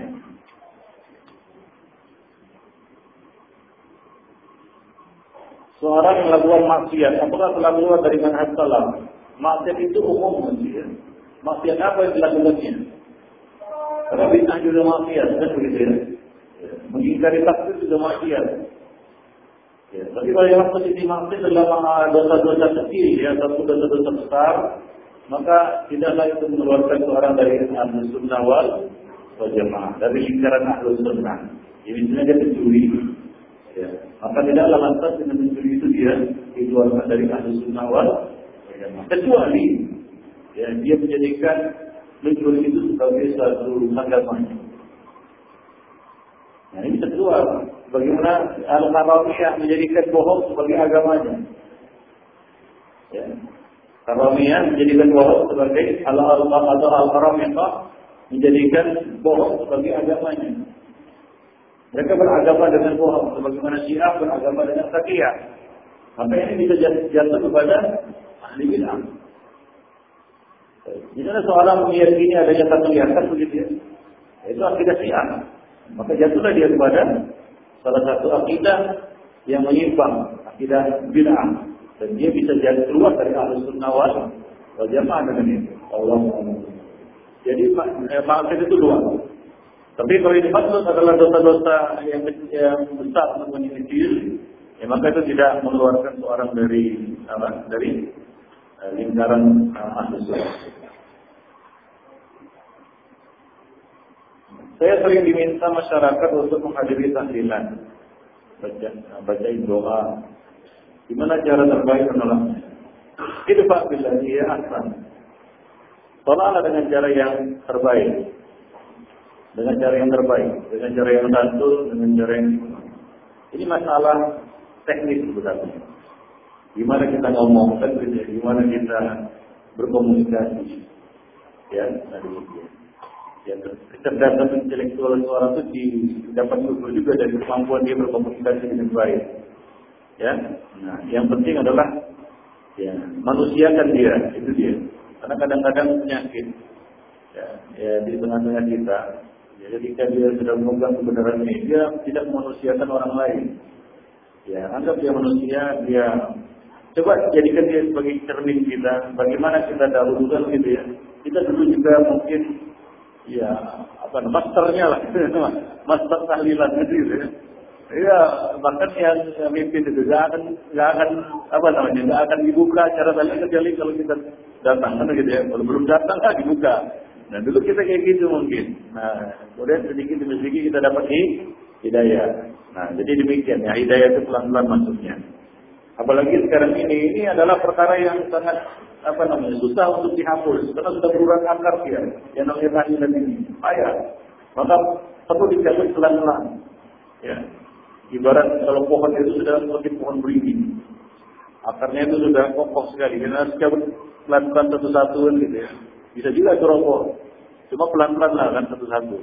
yang melakukan maksiat, apakah telah keluar dari manhaj salaf? Maksiat itu umum ya. Maksiat apa yang dilakukannya? Karena bid'ah juga maksiat, kan begitu ya. Mengingkari takdir juga maksiat. Ya, tapi kalau yang posisi maksiat adalah dosa-dosa kecil, ya, satu dosa-dosa besar, maka tidaklah itu mengeluarkan seorang dari ahlu sunnah wal jamaah, dari lingkaran ahlu sunnah. Ini sebenarnya pencuri. Ya. Maka tidaklah lantas dengan mencuri itu dia dikeluarkan dari ahlu sunnah wal jamaah. Kecuali ya, dia menjadikan mencuri itu sebagai satu agamanya. Nah ini kedua, bagaimana Al-Karamiyah menjadikan bohong sebagai agamanya. Ya. Karamiyah menjadikan bohong sebagai Al-Karamiyah menjadikan bohong sebagai agamanya. Mereka beragama dengan bohong, sebagaimana Syiah beragama dengan Sakiyah. Maka ini bisa jatuh kepada ahli bid'ah. Misalnya seorang meyakini adanya satu yakin begitu ya. Itu akidah Syiah. Maka jatuhlah dia kepada salah satu akidah yang menyimpang, akidah bid'ah. Dan dia bisa jadi keluar dari ahli sunnah wal jamaah dengan itu. Allah Jadi eh, itu dua. Tapi kalau ini maksud adalah dosa-dosa yang, yang besar yang kecil, ya maka itu tidak mengeluarkan seorang dari apa, dari uh, lingkaran ahli sunnah. Saya sering diminta masyarakat untuk menghadiri tahlilan. Baca, baca doa. Gimana cara terbaik menolaknya? Itu Pak bila dia. Tolaklah dengan cara yang terbaik. Dengan cara yang terbaik. Dengan cara yang santun, dengan cara yang... Ini masalah teknis sebenarnya. Gimana kita ngomong, gimana kita berkomunikasi. Ya, tadi Ya, kecerdasan intelektual seorang itu dapat diukur juga dari kemampuan dia berkomunikasi dengan baik. Ya, nah, yang penting adalah ya manusiakan dia, itu dia. Karena kadang-kadang penyakit ya, ya di tengah-tengah kita. Ya, ketika dia sudah memegang kebenaran ini, dia tidak memanusiakan orang lain. Ya, anggap dia manusia, dia coba jadikan dia sebagai cermin kita. Bagaimana kita dahulukan gitu ya. Kita dulu juga mungkin ya apa masternya lah master tahlilan gitu ya Iya, bahkan yang mimpin itu gak akan gak akan apa namanya gak akan dibuka cara tahlilan kecuali kalau kita datang kan gitu ya. Kalau belum datang kan dibuka. Nah dulu kita kayak gitu mungkin. Nah kemudian sedikit demi sedikit kita dapat hidayah. Nah jadi demikian ya hidayah itu pelan-pelan masuknya. Apalagi sekarang ini ini adalah perkara yang sangat apa namanya susah untuk dihapus karena sudah berulang akar dia yang namanya tahlilan ini payah maka perlu dicabut pelan-pelan ya ibarat kalau pohon itu sudah seperti pohon beringin akarnya itu sudah kokoh sekali karena harus cabut pelan-pelan satu-satu gitu ya. Bisa juga ceroboh cuma pelan-pelan lah kan satu-satu.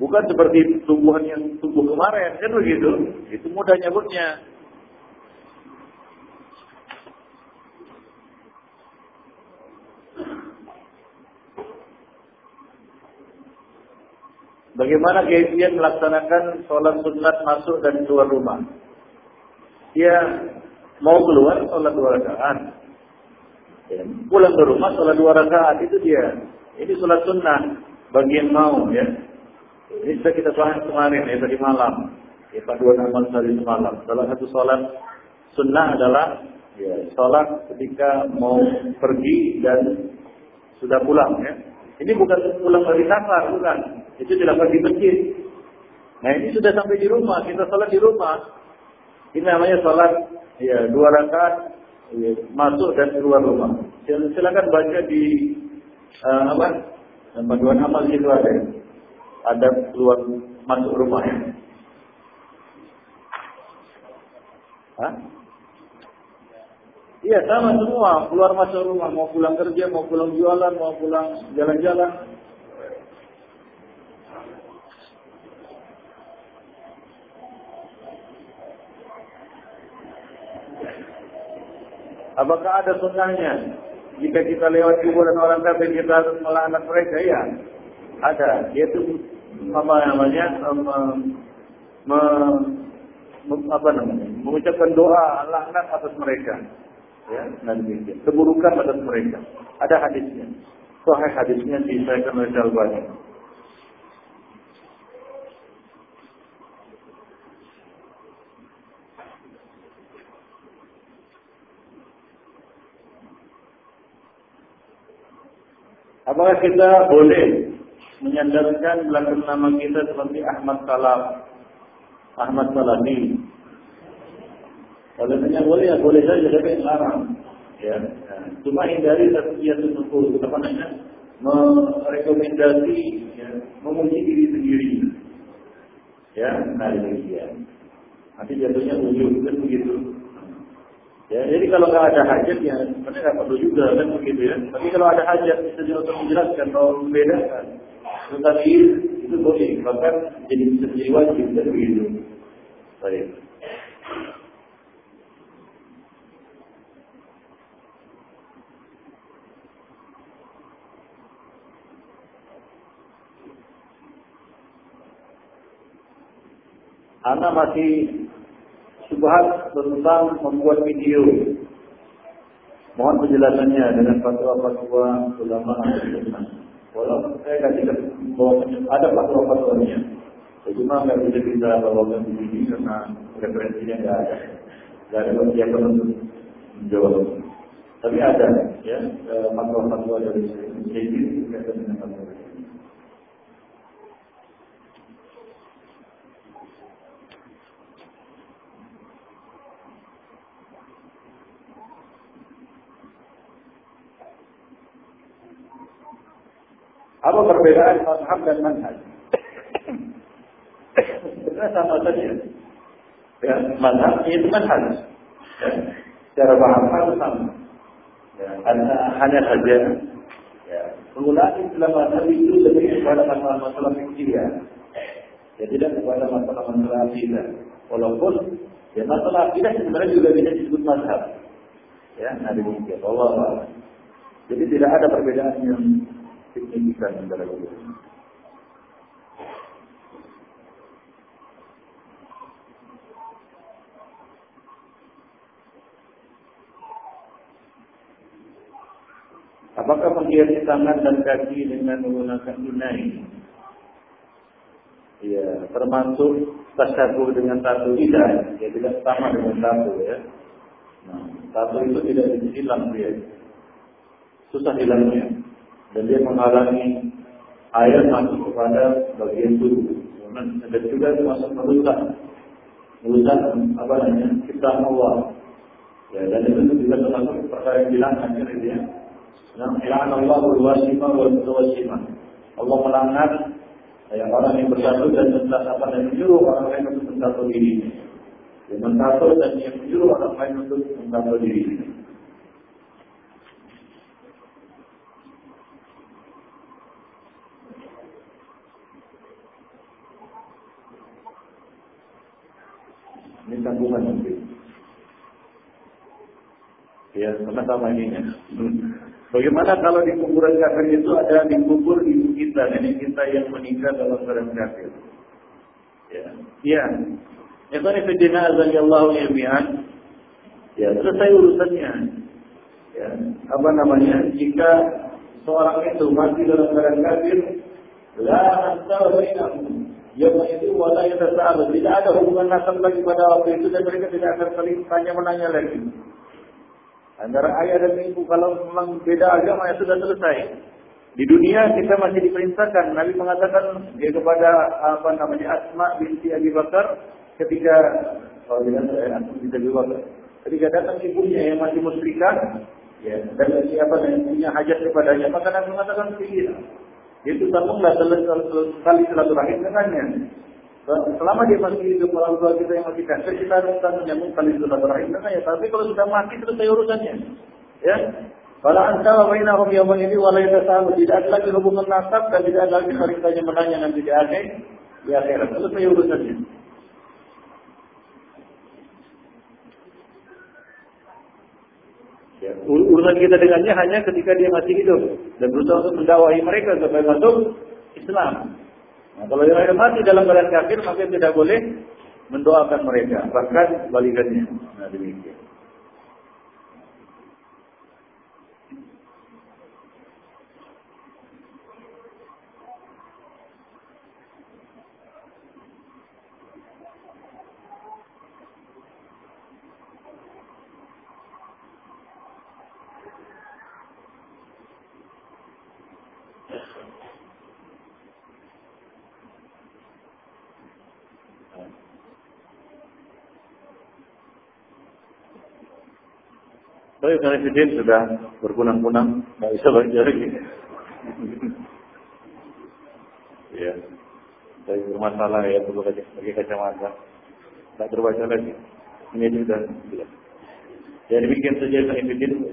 Bukan seperti tumbuhan yang tumbuh kemarin kan begitu? Itu mudah nyabutnya Bagaimana dia melaksanakan sholat sunat masuk dan keluar rumah? Dia mau keluar sholat dua rakaat. Ya, pulang ke rumah sholat dua rakaat itu dia. Ini sholat sunnah bagi yang mau ya. Ini sudah kita bahas kemarin ya tadi malam. Ya, dua amal tadi semalam. Salah satu sholat sunnah adalah ya, sholat ketika mau pergi dan sudah pulang ya. Ini bukan pulang dari safar, bukan. Itu dilakukan di masjid. Nah ini sudah sampai di rumah, kita sholat di rumah. Ini namanya sholat ya dua rakaat ya, masuk dan keluar rumah. Silakan baca di uh, apa? Panduan amal itu ada. Ada keluar masuk rumah. Hah? Iya sama semua, keluar masuk rumah, mau pulang kerja, mau pulang jualan, mau pulang jalan-jalan. Apakah ada sunnahnya? Jika kita lewat kuburan orang kafir kita harus melaknat mereka, ya ada. Yaitu apa namanya? Me, me, apa namanya? Mengucapkan doa laknat atas mereka. Ya, nanti keburukan atas mereka. Ada hadisnya. Sahih hadisnya disahkan oleh Al-Albani. Apakah kita boleh menyandarkan belakang nama kita seperti Ahmad Salam, Ahmad Salami? Kalau tanya boleh ya boleh saja, tapi larang. Ya, cuma hindari tasbiyat nufus, apa namanya? Merekomendasi, ya, memuji diri sendiri. Ya, nah demikian. Nanti jatuhnya ujung kan. Ya, jadi kalau nggak ada hajat ya sebenarnya nggak perlu juga kan begitu ya. Tapi kalau ada hajat bisa untuk menjelaskan atau membedakan. Tetapi itu boleh bahkan jadi bisa jadi wajib dan begitu. Baik. Anak masih subhat tentang membuat video. Mohon penjelasannya dengan fatwa-fatwa ulama sunnah. Walaupun saya tidak bahwa ada fatwa-fatwanya. Cuma nggak bisa kita bawakan di sini karena referensinya nggak ada. Nggak ada persiapan untuk menjawab. Tapi ada ya eh, fatwa-fatwa dari sini berkaitan dengan fatwa Apa perbedaan mazhab dan manhaj? Sebenarnya sama saja. Ya, mazhab itu manhaj. Ya, cara paham sama. Ya, hanya, saja ya, penggunaan istilah mazhab itu lebih kepada masalah-masalah fikih ya. Ya tidak kepada masalah-masalah akidah. Walaupun ya masalah akidah sebenarnya juga bisa disebut mazhab. Ya, nah demikian. Allah Jadi tidak ada perbedaan yang signifikan antara keduanya. Apakah menghiasi tangan dan kaki dengan menggunakan tunai? Ya, termasuk tasabuh dengan tatu tidak, ya tidak sama dengan tatu ya. Nah, tatu itu tidak hilang dia, susah hilangnya dan dia menghalangi air masuk kepada bagian tubuh. Dan juga termasuk merusak, merusak apa namanya kita Allah. Ya, dan itu juga termasuk perkara yang bilang akhir dia. Nah, ilan Allah berwasima wa. Allah melanggar ya, orang yang bersatu dan apa dan menyuruh orang lain untuk mentato diri. Yang mentato dan yang menyuruh orang lain untuk mentato diri. Ini tanggungan nanti. Ya, sama-sama ini. Bagaimana kalau di kuburan kafir itu ada dikubur ibu kita, nenek kita yang meninggal dalam keadaan kafir? Ya, ya. Ikhwan fillah azan Allah. Ya, selesai urusannya. Ya, apa namanya? Jika seorang itu mati dalam keadaan kafir, la bainahum yang itu wala yatasa'al. Tidak ada hubungan nasab lagi pada waktu itu dan mereka tidak akan saling tanya menanya lagi. Antara ayah dan ibu kalau memang beda agama ya sudah selesai. Di dunia kita masih diperintahkan. Nabi mengatakan dia kepada apa namanya Asma binti Abi Bakar ketika kalau tidak saya binti Abi Bakar ketika datang ibunya yang masih musyrikah ya dan siapa yang punya hajat kepadanya maka Nabi mengatakan begini itu sambunglah sekali silaturahim dengannya. Selama dia masih hidup orang tua kita yang masih kafir, kita harus menyambung tali silaturahim ya. Tapi kalau sudah mati selesai urusannya. Ya. Kalau anta wa bainahum yawman ini wa la tidak ada lagi hubungan nasab dan tidak ada lagi saling tanya menanya nanti di akhir di akhirat. Selesai urusannya. Ya, urusan kita dengannya hanya ketika dia masih hidup dan berusaha untuk mendakwahi mereka supaya masuk Islam. Nah, kalau mereka mati dalam keadaan kafir, maka tidak boleh mendoakan mereka, bahkan balikannya. Nah, demikian. Tapi Kanifidin sudah berkunang-kunang, nggak bisa baca lagi. ya, saya bermasalah ya perlu pakai kacamata. Tak terbaca lagi. Ini sudah. Ya demikian saja Kanifidin.